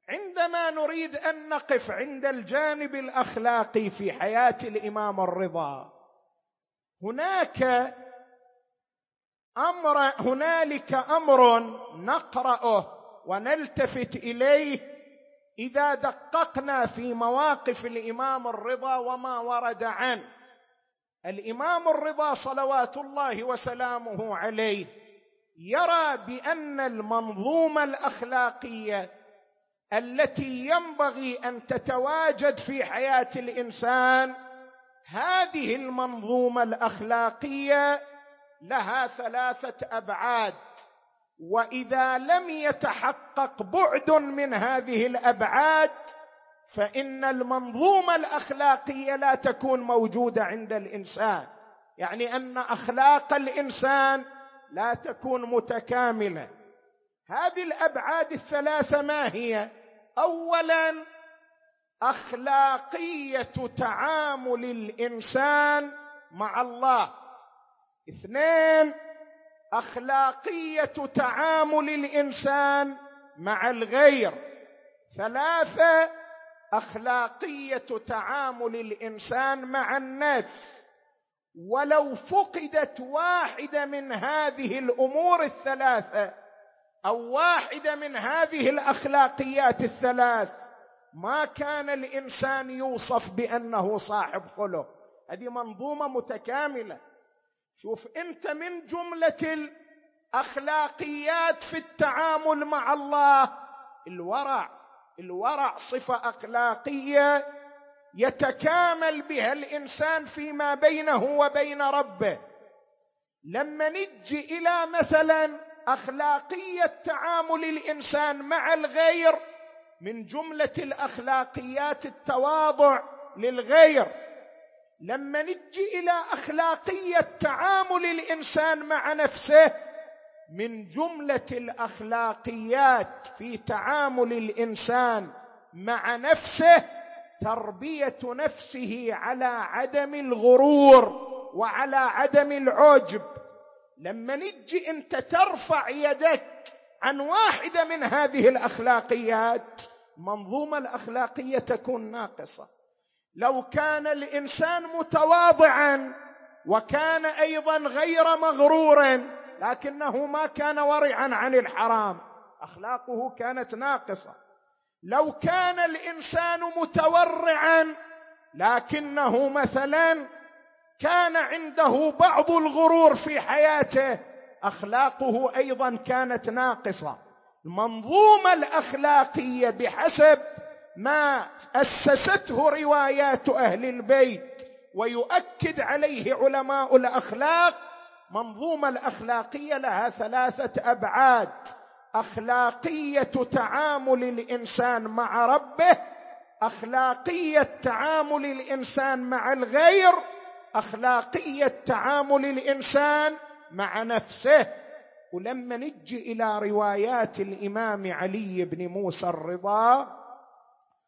عندما نريد أن نقف عند الجانب الأخلاقي في حياة الإمام الرضا هناك أمر هنالك أمر نقرأه ونلتفت إليه إذا دققنا في مواقف الإمام الرضا وما ورد عنه. الإمام الرضا صلوات الله وسلامه عليه يرى بأن المنظومة الأخلاقية التي ينبغي أن تتواجد في حياة الإنسان هذه المنظومة الأخلاقية لها ثلاثة أبعاد. وإذا لم يتحقق بعد من هذه الأبعاد فإن المنظومه الاخلاقيه لا تكون موجودة عند الإنسان. يعني أن أخلاق الإنسان لا تكون متكاملة. هذه الأبعاد الثلاثة ما هي؟ اولا أخلاقية تعامل الإنسان مع الله. اثنين أخلاقية تعامل الإنسان مع الغير. ثلاثة أخلاقية تعامل الإنسان مع النفس ولو فقدت واحدة من هذه الأمور الثلاثة أو واحدة من هذه الأخلاقيات الثلاث ما كان الإنسان يوصف بأنه صاحب خلق. هذه منظومة متكاملة. شوف أنت من جملة الأخلاقيات في التعامل مع الله الورع. الورع صفة أخلاقية يتكامل بها الإنسان فيما بينه وبين ربه. لما نجي إلى مثلا أخلاقية تعامل الإنسان مع الغير من جملة الأخلاقيات التواضع للغير. لما نجي إلى أخلاقية تعامل الإنسان مع نفسه من جملة الأخلاقيات في تعامل الإنسان مع نفسه تربية نفسه على عدم الغرور وعلى عدم العجب. لما نجي أنت ترفع يدك عن واحدة من هذه الأخلاقيات المنظومه الأخلاقية تكون ناقصة. لو كان الإنسان متواضعا وكان أيضا غير مغرور لكنه ما كان ورعا عن الحرام. أخلاقه كانت ناقصة. لو كان الإنسان متورعا لكنه مثلا كان عنده بعض الغرور في حياته أخلاقه أيضا كانت ناقصة. المنظومة الأخلاقية بحسب ما اسسته روايات أهل البيت ويؤكد عليه علماء الأخلاق منظومة الأخلاقية لها ثلاثة أبعاد. أخلاقية تعامل الإنسان مع ربه أخلاقية تعامل الإنسان مع الغير أخلاقية تعامل الإنسان مع نفسه. ولما نجي إلى روايات الإمام علي بن موسى الرضا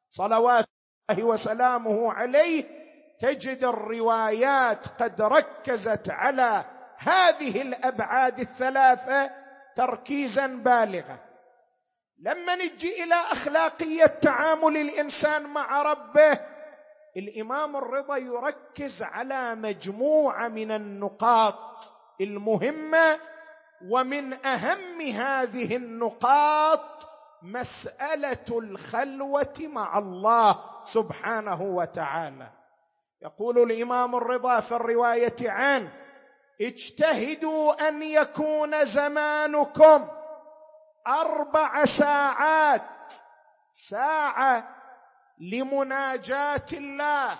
صلوات الله وسلامه عليه تجد الروايات قد ركزت على هذه الأبعاد الثلاثة تركيزا بالغا. لما نجي إلى أخلاقية تعامل الإنسان مع ربه الإمام الرضا يركز على مجموعة من النقاط المهمة ومن أهم هذه النقاط مسألة الخلوة مع الله سبحانه وتعالى. يقول الإمام الرضا في الرواية عنه اجتهدوا أن يكون زمانكم أربع ساعات ساعة لمناجاة الله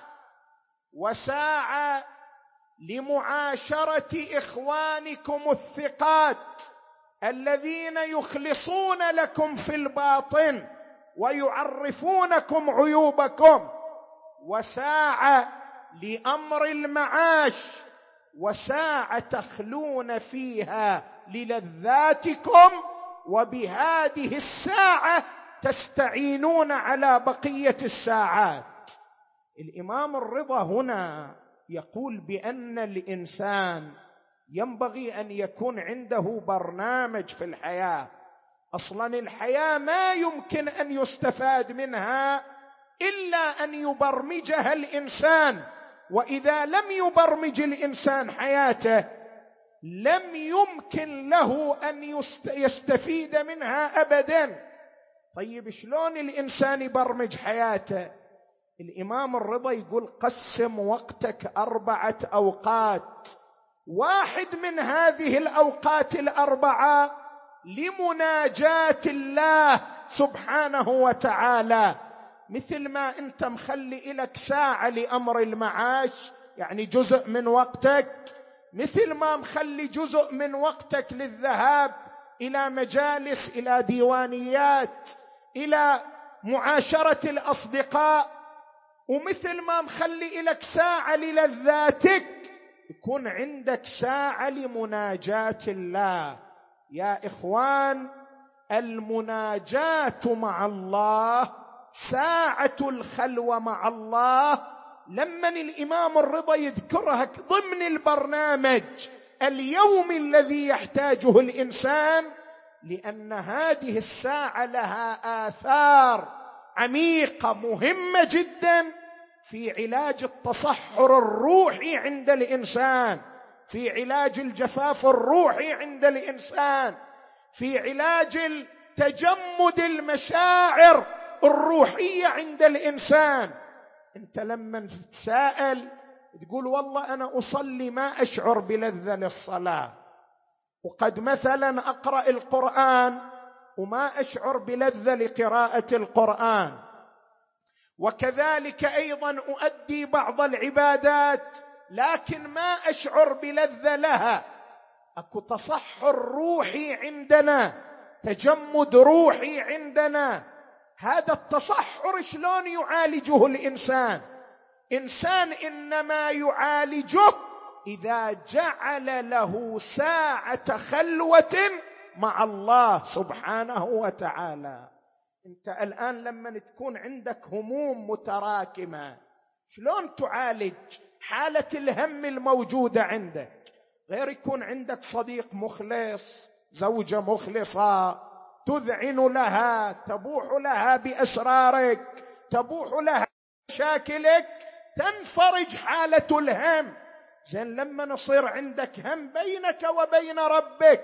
وساعة لمعاشرة إخوانكم الثقات الذين يخلصون لكم في الباطن ويعرفونكم عيوبكم وساعة لأمر المعاش وساعة تخلون فيها للذاتكم وبهذه الساعة تستعينون على بقية الساعات. الإمام الرضا هنا يقول بأن الإنسان ينبغي أن يكون عنده برنامج في الحياة. أصلا الحياة ما يمكن أن يستفاد منها إلا أن يبرمجها الإنسان. وإذا لم يبرمج الإنسان حياته لم يمكن له أن يستفيد منها ابدا. طيب شلون الإنسان يبرمج حياته؟ الإمام الرضا يقول قسم وقتك أربعة أوقات. واحد من هذه الأوقات الأربعة لمناجاة الله سبحانه وتعالى. مثل ما انت مخلي لك ساعة لأمر المعاش يعني جزء من وقتك. مثل ما مخلي جزء من وقتك للذهاب إلى مجالس إلى ديوانيات إلى معاشرة الأصدقاء. ومثل ما مخلي لك ساعة للذاتك يكون عندك ساعة لمناجاة الله. يا إخوان المناجاة مع الله ساعة الخلوة مع الله. لما الإمام الرضا يذكرها ضمن البرنامج اليوم الذي يحتاجه الإنسان لأن هذه الساعة لها آثار عميقة مهمة جدا في علاج التصحر الروحي عند الإنسان في علاج الجفاف الروحي عند الإنسان في علاج تجمد المشاعر الروحية عند الإنسان. أنت لما تساءل تقول والله أنا أصلي ما أشعر بلذة للصلاة. وقد مثلا أقرأ القرآن وما أشعر بلذة لقراءة القرآن. وكذلك أيضا أؤدي بعض العبادات لكن ما أشعر بلذة لها. أكو تصحر روحي عندنا تجمد روحي عندنا. هذا التصحر شلون يعالجه الإنسان؟ إنسان إنما يعالجه إذا جعل له ساعة خلوة مع الله سبحانه وتعالى. أنت الآن لما تكون عندك هموم متراكمة شلون تعالج حالة الهم الموجودة عندك؟ غير يكون عندك صديق مخلص زوجة مخلصة تذعن لها تبوح لها بأسرارك تبوح لها مشاكلك تنفرج حالة الهم. زين لما نصير عندك هم بينك وبين ربك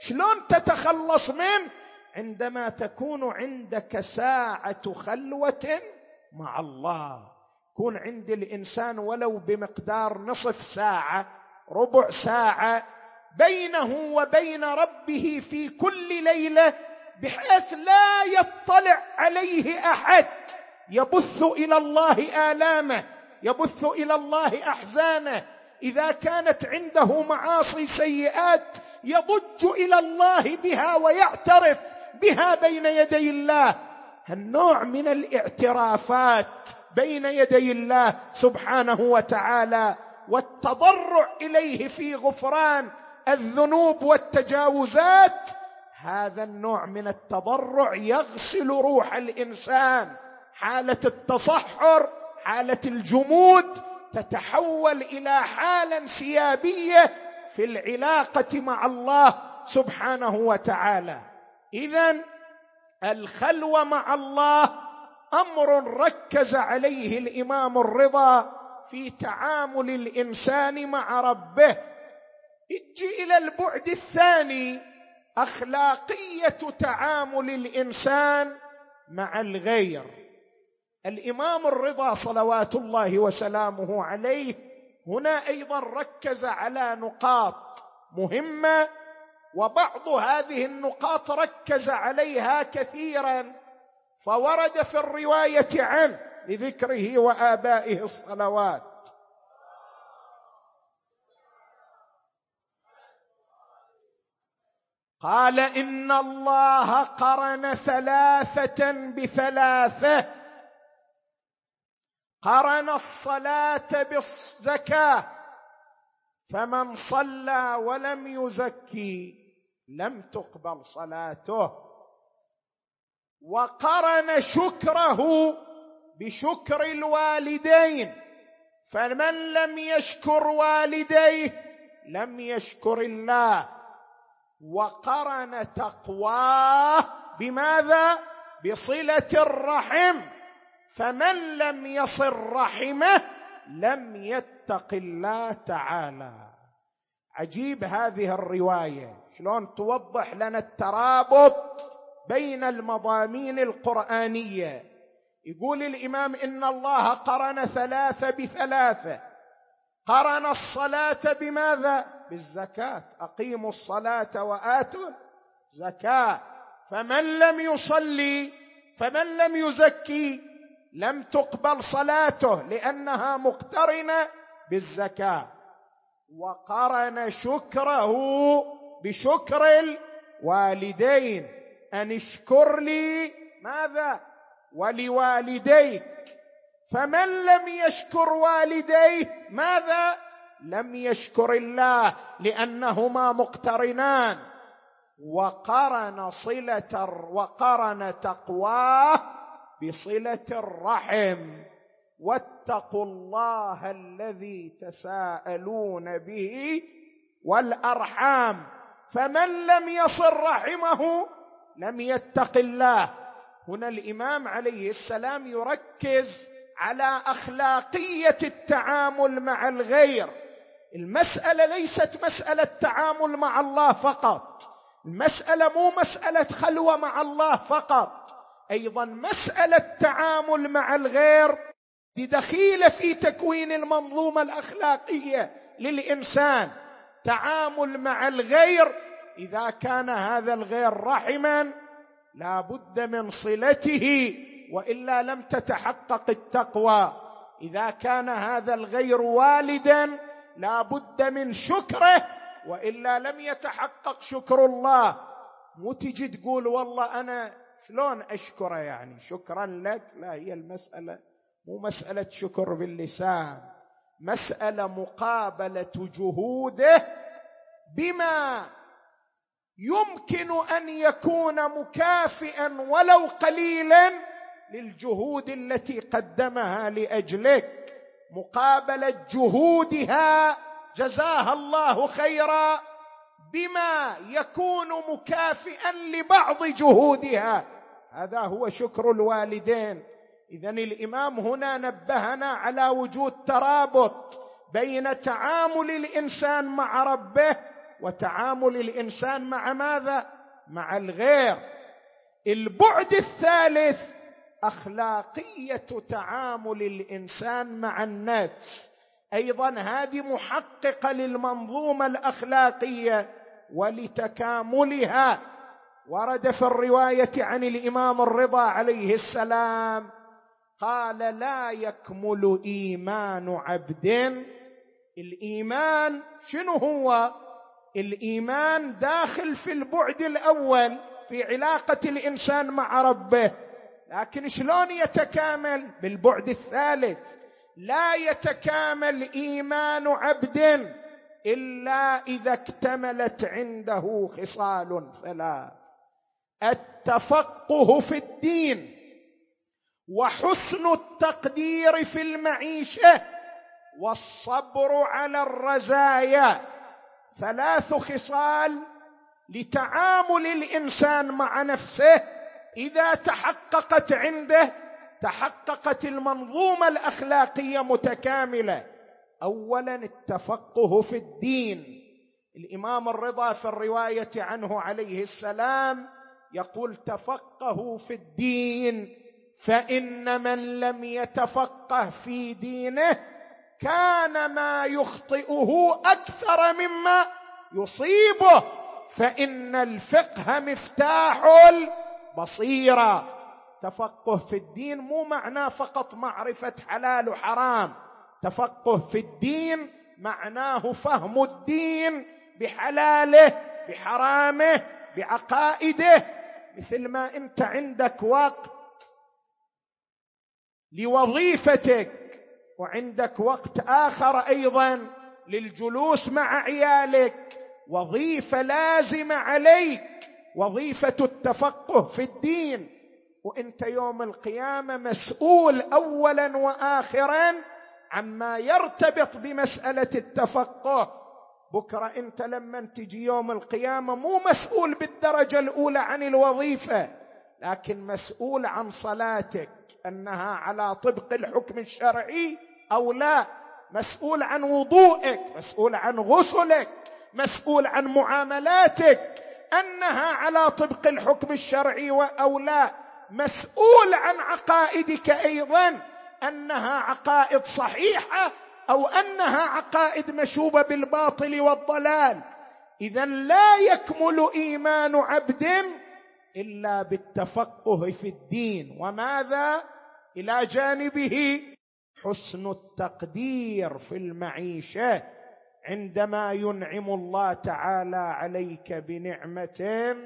شلون تتخلص منه عندما تكون عندك ساعة خلوة مع الله. يكون عند الإنسان ولو بمقدار نصف ساعة ربع ساعة بينه وبين ربه في كل ليلة بحيث لا يطلع عليه أحد يبث إلى الله آلامه يبث إلى الله أحزانه. إذا كانت عنده معاصي سيئات يضج إلى الله بها ويعترف بها بين يدي الله. النوع من الاعترافات بين يدي الله سبحانه وتعالى والتضرع إليه في غفران الذنوب والتجاوزات هذا النوع من التضرع يغسل روح الإنسان. حالة التصحر حالة الجمود تتحول إلى حالة انسيابية في العلاقة مع الله سبحانه وتعالى. اذا الخلوة مع الله أمر ركز عليه الإمام الرضا في تعامل الإنسان مع ربه. أجي إلى البعد الثاني. أخلاقية تعامل الإنسان مع الغير. الإمام الرضا صلوات الله وسلامه عليه هنا أيضا ركز على نقاط مهمة وبعض هذه النقاط ركز عليها كثيرا فورد في الرواية عنه لذكره وآبائه الصلوات. قال إن الله قرن ثلاثة بثلاثة. قرن الصلاة بالزكاة. فمن صلى ولم يزكي لم تقبل صلاته. وقرن شكره بشكر الوالدين. فمن لم يشكر والديه لم يشكر الله. وقرن تقواه بماذا؟ بصلة الرحم. فمن لم يصل رحمه لم يتق الله تعالى. عجيب هذه الرواية. شلون توضح لنا الترابط بين المضامين القرآنية؟ يقول الإمام إن الله قرن ثلاثة بثلاثة. قرن الصلاة بماذا؟ بالزكاة. أقيموا الصلاة وآتوا زكاه فمن لم يصلي فمن لم يزكي لم تقبل صلاته لأنها مقترنة بالزكاة. وقرن شكره بشكر الوالدين. أن اشكر لي ماذا؟ ولوالديك. فمن لم يشكر والديه ماذا؟ لم يشكر الله لأنهما مقترنان. وقرن صلة وقرن تقواه بصلة الرحم. واتقوا الله الذي تساءلون به والأرحام. فمن لم يصل رحمه لم يتق الله. هنا الإمام عليه السلام يركز على أخلاقية التعامل مع الغير. المسألة ليست مسألة تعامل مع الله فقط. المسألة مو مسألة خلوة مع الله فقط. أيضا مسألة تعامل مع الغير بدخيله في تكوين المنظومة الأخلاقية للإنسان. تعامل مع الغير إذا كان هذا الغير رحما لا بد من صلته وإلا لم تتحقق التقوى. إذا كان هذا الغير والدا لا بد من شكره وإلا لم يتحقق شكر الله. مو تجي تقول والله أنا شلون أشكره يعني؟ شكرا لك؟ لا هي المسألة مو مسألة شكر باللسان. مسألة مقابلة جهوده بما يمكن أن يكون مكافئا ولو قليلا للجهود التي قدمها لأجلك مقابله جهودها جزاها الله خيرا بما يكون مكافئا لبعض جهودها. هذا هو شكر الوالدين. اذا الإمام هنا نبهنا على وجود ترابط بين تعامل الإنسان مع ربه وتعامل الإنسان مع ماذا؟ مع الغير. البعد الثالث أخلاقية تعامل الإنسان مع النفس أيضا هذه محققة للمنظومة الأخلاقية ولتكاملها. ورد في الرواية عن الإمام الرضا عليه السلام قال لا يكمل إيمان عبد. الإيمان شنو هو؟ الإيمان داخل في البعد الأول في علاقة الإنسان مع ربه. لكن شلون يتكامل؟ بالبعد الثالث. لا يتكامل إيمان عبد إلا إذا اكتملت عنده خصال ثلاث التفقه في الدين وحسن التقدير في المعيشة والصبر على الرزايا. ثلاث خصال لتعامل الإنسان مع نفسه إذا تحققت عنده تحققت المنظومة الأخلاقية متكاملة. اولا التفقه في الدين. الإمام الرضا في الرواية عنه عليه السلام يقول تفقهوا في الدين فإن من لم يتفقه في دينه كان ما يخطئه أكثر مما يصيبه فإن الفقه مفتاح البصيره تفقه في الدين مو معناه فقط معرفة حلال وحرام. تفقه في الدين معناه فهم الدين بحلاله بحرامه بعقائده. مثل ما انت عندك وقت لوظيفتك وعندك وقت آخر أيضا للجلوس مع عيالك. وظيفة لازمة عليك. وظيفة التفقه في الدين. وإنت يوم القيامة مسؤول اولا واخرا عما يرتبط بمسألة التفقه. بكرة إنت لما تجي يوم القيامة مو مسؤول بالدرجة الأولى عن الوظيفة لكن مسؤول عن صلاتك أنها على طبق الحكم الشرعي أو لا. مسؤول عن وضوءك مسؤول عن غسلك مسؤول عن معاملاتك. أنها على طبق الحكم الشرعي أو لا. مسؤول عن عقائدك أيضا. أنها عقائد صحيحة أو أنها عقائد مشوبة بالباطل والضلال. اذا لا يكمل إيمان عبد إلا بالتفقه في الدين. وماذا؟ إلى جانبه حسن التقدير في المعيشة. عندما ينعم الله تعالى عليك بنعمة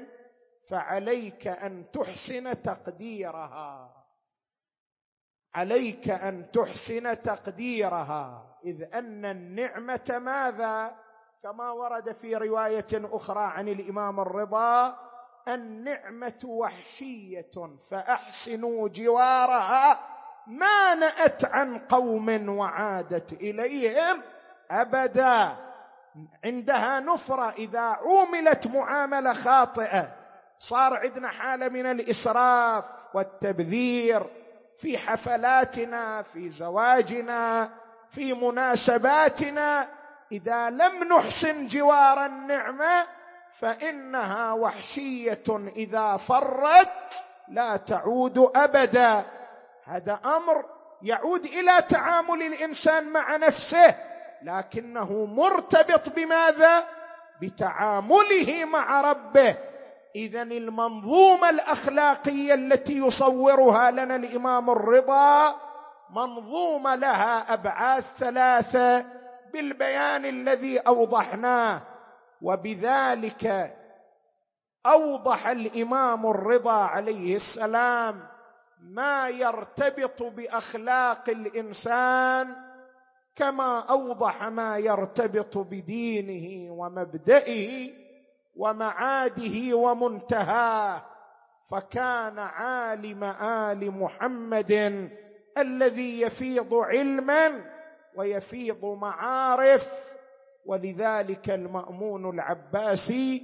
فعليك أن تحسن تقديرها. عليك أن تحسن تقديرها. إذ أن النعمة ماذا؟ كما ورد في رواية أخرى عن الإمام الرضا النعمة وحشية فأحسنوا جوارها ما نأت عن قوم وعادت إليهم أبدا. عندها نفرة إذا عوملت معاملة خاطئة. صار عندنا حالة من الإسراف والتبذير في حفلاتنا في زواجنا في مناسباتنا. إذا لم نحسن جوار النعمة فإنها وحشية إذا فرت لا تعود أبدا. هذا أمر يعود إلى تعامل الإنسان مع نفسه. لكنه مرتبط بماذا؟ بتعامله مع ربه. اذا المنظومة الأخلاقية التي يصورها لنا الإمام الرضا منظومة لها أبعاد ثلاثة بالبيان الذي أوضحناه وبذلك أوضح الإمام الرضا عليه السلام ما يرتبط بأخلاق الإنسان كما أوضح ما يرتبط بدينه ومبدئه ومعاده ومنتهاه فكان عالم آل محمد الذي يفيض علما ويفيض معارف. ولذلك المأمون العباسي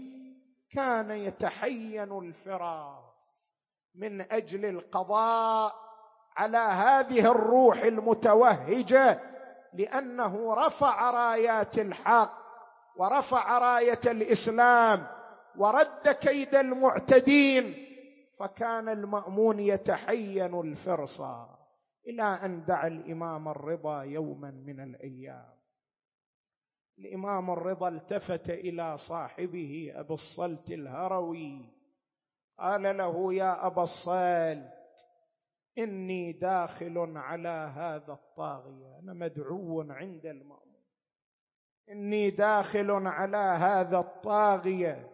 كان يتحين الفراس من أجل القضاء على هذه الروح المتوهجة لأنه رفع رايات الحق ورفع راية الإسلام ورد كيد المعتدين فكان المأمون يتحين الفرصه إلى أن دعا الإمام الرضا يوما من الأيام. الإمام الرضا التفت إلى صاحبه ابي الصلت الهروي قال له يا أبا الصلت إني داخل على هذا الطاغية. أنا مدعو عند المأمون. إني داخل على هذا الطاغية.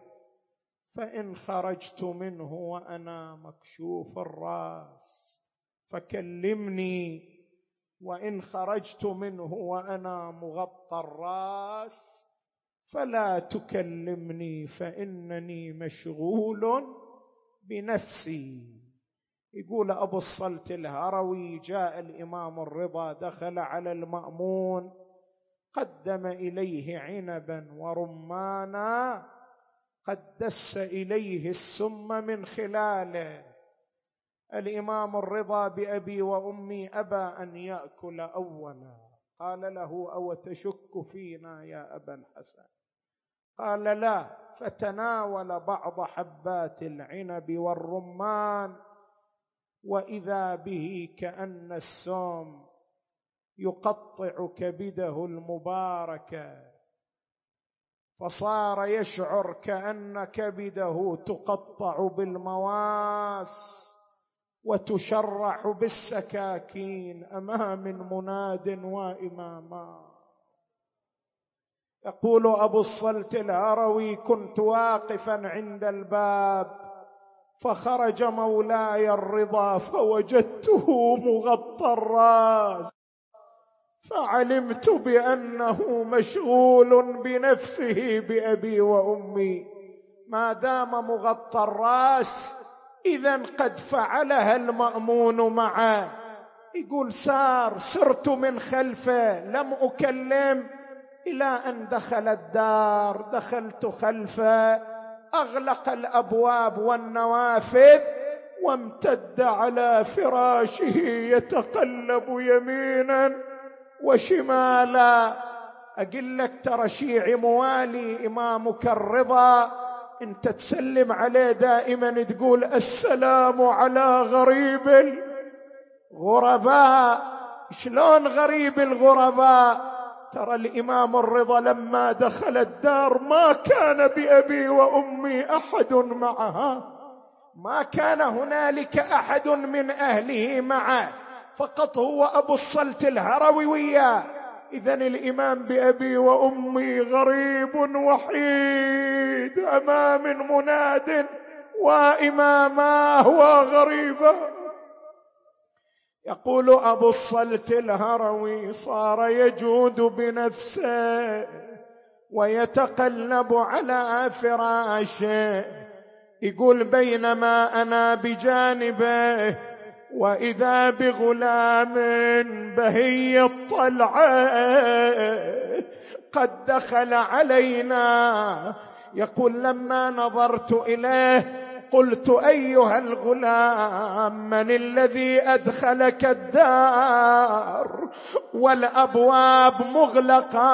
فإن خرجت منه وأنا مكشوف الرأس فكلمني. وإن خرجت منه وأنا مغطى الرأس فلا تكلمني فإنني مشغول بنفسي. يقول أبو الصلت الهروي جاء الإمام الرضا دخل على المأمون قدم إليه عنبا ورمانا قد دس إليه السم من خلاله. الإمام الرضا بأبي وأمي أبى أن يأكل اولا. قال له أو تشك فينا يا أبا الحسن؟ قال لا فتناول بعض حبات العنب والرمان. وإذا به كأن السوم يقطع كبده المباركه فصار يشعر كان كبده تقطع بالمواس وتشرح بالسكاكين أمام مناد وإماما. يقول أبو الصلت الهروي كنت واقفا عند الباب فخرج مولاي الرضا فوجدته مغطى الراس. فعلمت بأنه مشغول بنفسه بأبي وأمي. ما دام مغطى الراس إذا قد فعلها المأمون معه يقول سار سرت من خلفه لم أكلم إلى أن دخل الدار. دخلت خلفه أغلق الأبواب والنوافذ وامتد على فراشه يتقلب يمينا وشمالا. أقول لك ترى شيعي موالي إمامك الرضا. انت تسلم عليه دائما تقول السلام على غريب الغرباء. شلون غريب الغرباء؟ ترى الإمام الرضا لما دخل الدار ما كان بأبي وأمي أحد معها ما كان هنالك أحد من أهله معه. فقط هو أبو الصلت الهروي وياه. إذا الإمام بأبي وأمي غريب وحيد أمام مناد وإماماه وغريبا يقول أبو الصلت الهروي صار يجود بنفسه ويتقلب على فراشه. يقول بينما أنا بجانبه وإذا بغلام بهي الطلعة قد دخل علينا. يقول لما نظرت إليه قلت أيها الغلام من الذي أدخلك الدار؟ والأبواب مغلقة.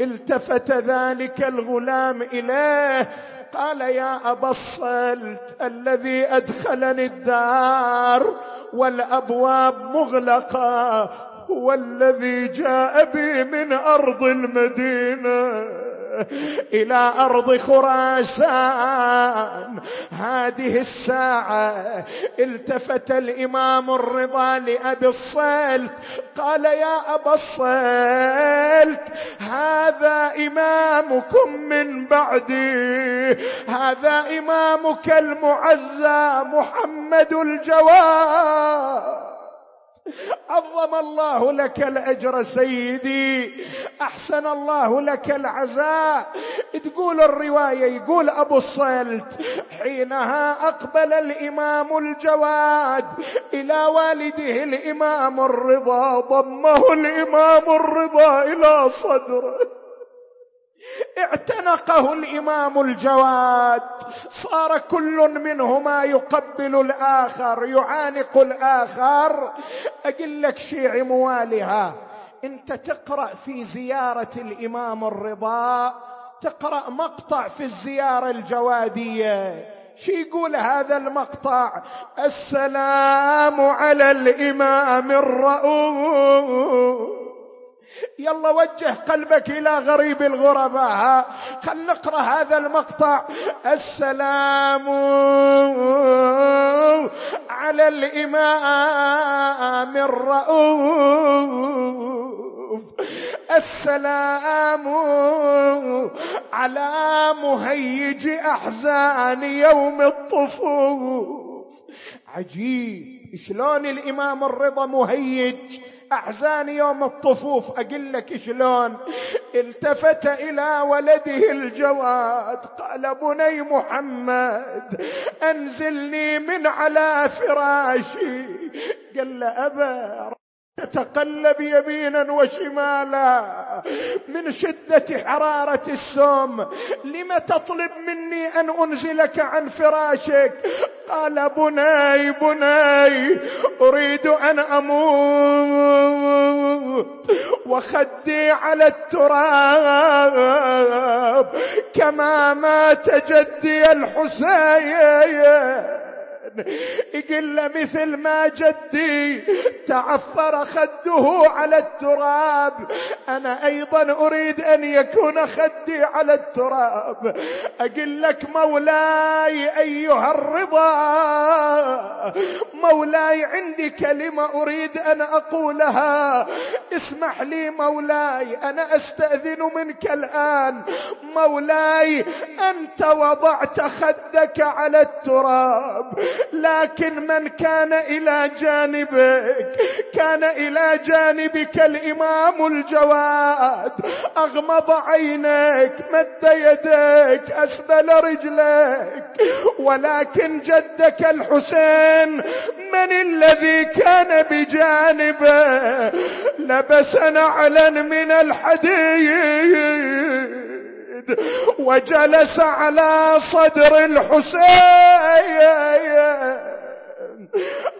التفت ذلك الغلام إليه. قال يا أبا الصلت الذي أدخلني الدار والأبواب مغلقة. هو الذي جاء بي من أرض المدينة. (laughs) إلى أرض خراسان. هذه الساعة التفت الإمام الرضا لأبي الصلت. قال يا أبا الصلت هذا إمامكم من بعدي. هذا إمامك المعزى محمد الجواد. عظم الله لك الأجر سيدي. أحسن الله لك العزاء. تقول الرواية يقول أبو الصلت حينها أقبل الإمام الجواد. إلى والده الإمام الرضا ضمه الإمام الرضا إلى صدره. اعتنقه الإمام الجواد صار كل منهما يقبل الآخر يعانق الآخر. أقول لك شيعي موالها أنت تقرأ في زيارة الإمام الرضا تقرأ مقطع في الزيارة الجوادية. شي يقول هذا المقطع؟ السلام على الإمام الرؤوف. يلا وجه قلبك إلى غريب الغرباء خل نقرأ هذا المقطع. السلام على الإمام الرؤوف. السلام على مهيج أحزان يوم الطفوف. عجيب. شلون الإمام الرضا مهيج؟ أحزان يوم الطفوف أقول لك شلون؟ التفت إلى ولده الجواد قال بني محمد أنزلني من على فراشي. قال له أبا تتقلب يمينا وشمالا من شدة حرارة السوم. لم تطلب مني أن أنزلك عن فراشك؟ قال بني بني أريد أن أموت وخدي على التراب كما مات جدي الحسين. يقول مثل ما جدي تعفر خده على التراب. أنا أيضا أريد أن يكون خدي على التراب. أقول لك مولاي أيها الرضا مولاي عندي كلمة أريد أن أقولها. اسمح لي مولاي أنا أستأذن منك الآن. مولاي أنت وضعت خدك على التراب. لكن من كان إلى جانبك كان إلى جانبك الإمام الجواد. أغمض عينيك مد يديك اسبل رجليك. ولكن جدك الحسين من الذي كان بجانبه؟ لبس نعلا من الحديد وجلس على صدر الحسين.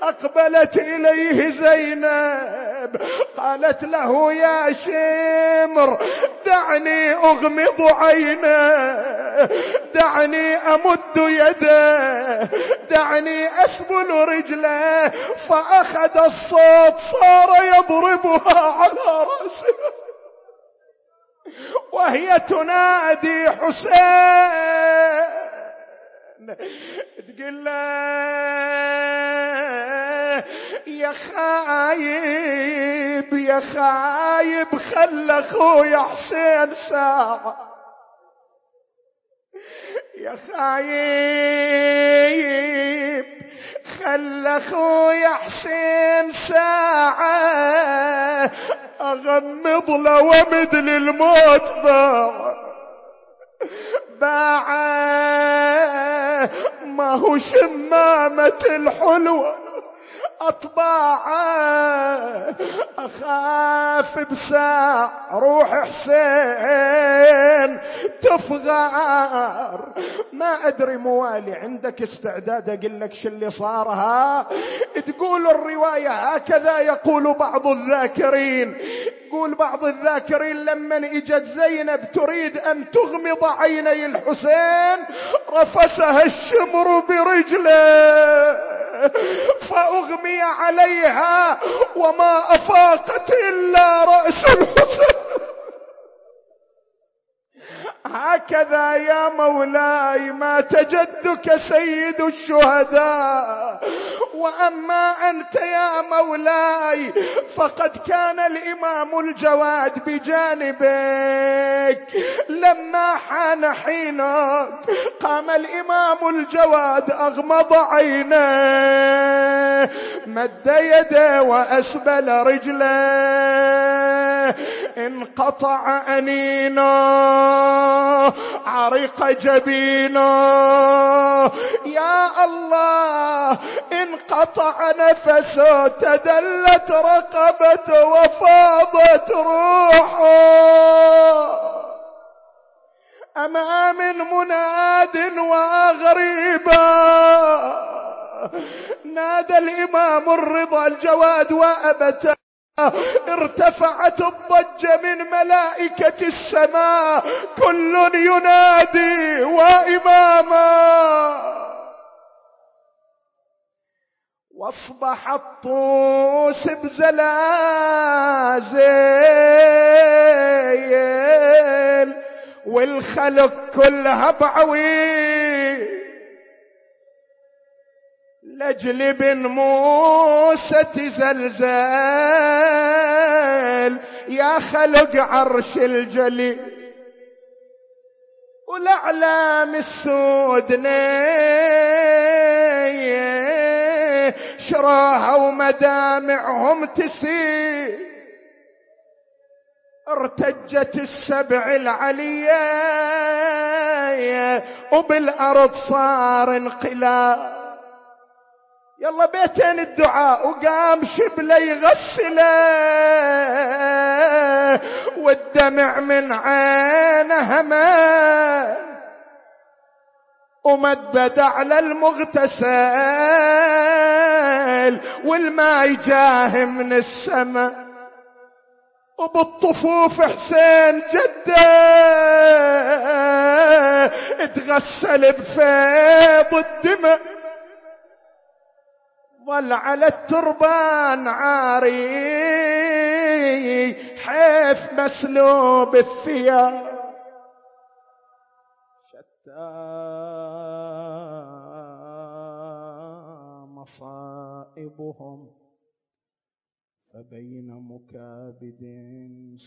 أقبلت إليه زينب قالت له يا شمر دعني أغمض عينه دعني أمد يده دعني أسبل رجله فأخذ الصوت صار يضربها على رأسه. وهي تنادي حسين. تقول له يا خايب يا خايب خل أخويا حسين ساعة. يا خايب خل أخويا حسين ساعة. أغمض له ومد للموت باع. باع. ما هو شمامة الحلوة. أطباعه أخاف بساع روح حسين تفغار. ما أدري موالي عندك استعداد أقول لك شو اللي صار ها تقول الرواية هكذا يقول بعض الذاكرين. يقول بعض الذاكرين لما إجت زينب تريد أن تغمض عيني الحسين رفسها الشمر برجله. فأغمي عليها وما أفاقت إلا رأس الحسين. هكذا يا مولاي مات جدك سيد الشهداء. وأما أنت يا مولاي فقد كان الإمام الجواد بجانبك. لما حان حينك قام الإمام الجواد أغمض عينيه مد يده وأسبل رجله انقطع انينه عرق جبينه يا الله انقطع نفسه تدلت رقبته وفاضت روحه. أما من مناد وأغريبا؟ نادى الإمام الرضا الجواد وأبته ارتفعت الضجة من ملائكة السماء. كل ينادي وإماما. وأصبح الطوس بزلازل والخلق كلها بعوي لجل بن موسى تزلزل. يا خلق عرش الجليل والأعلام السود شراها ومدامعهم تسيل ارتجت السبع العلية وبالأرض صار انقلاب. يلا بيتين الدعاء وقام شبلة يغسله والدمع من عينه ما ومدد على المغتسل والماء جاه من السماء. وبالطفوف حسين جدة اتغسل بفيض الدماء. ظل على التربان عاري. حيف مسلوب الثياب. شتى مصائبهم. فبين مكابد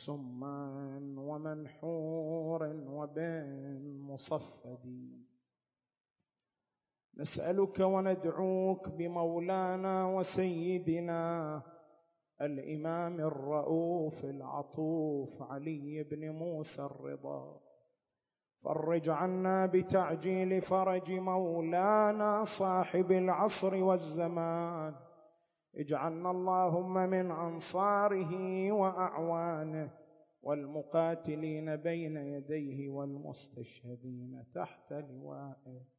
سما ومنحور وبين مصفد. نسألك وندعوك بمولانا وسيدنا الإمام الرؤوف العطوف علي بن موسى الرضا. فرج عنا بتعجيل فرج مولانا صاحب العصر والزمان. اجعلنا اللهم من أنصاره وأعوانه والمقاتلين بين يديه والمستشهدين تحت لوائه.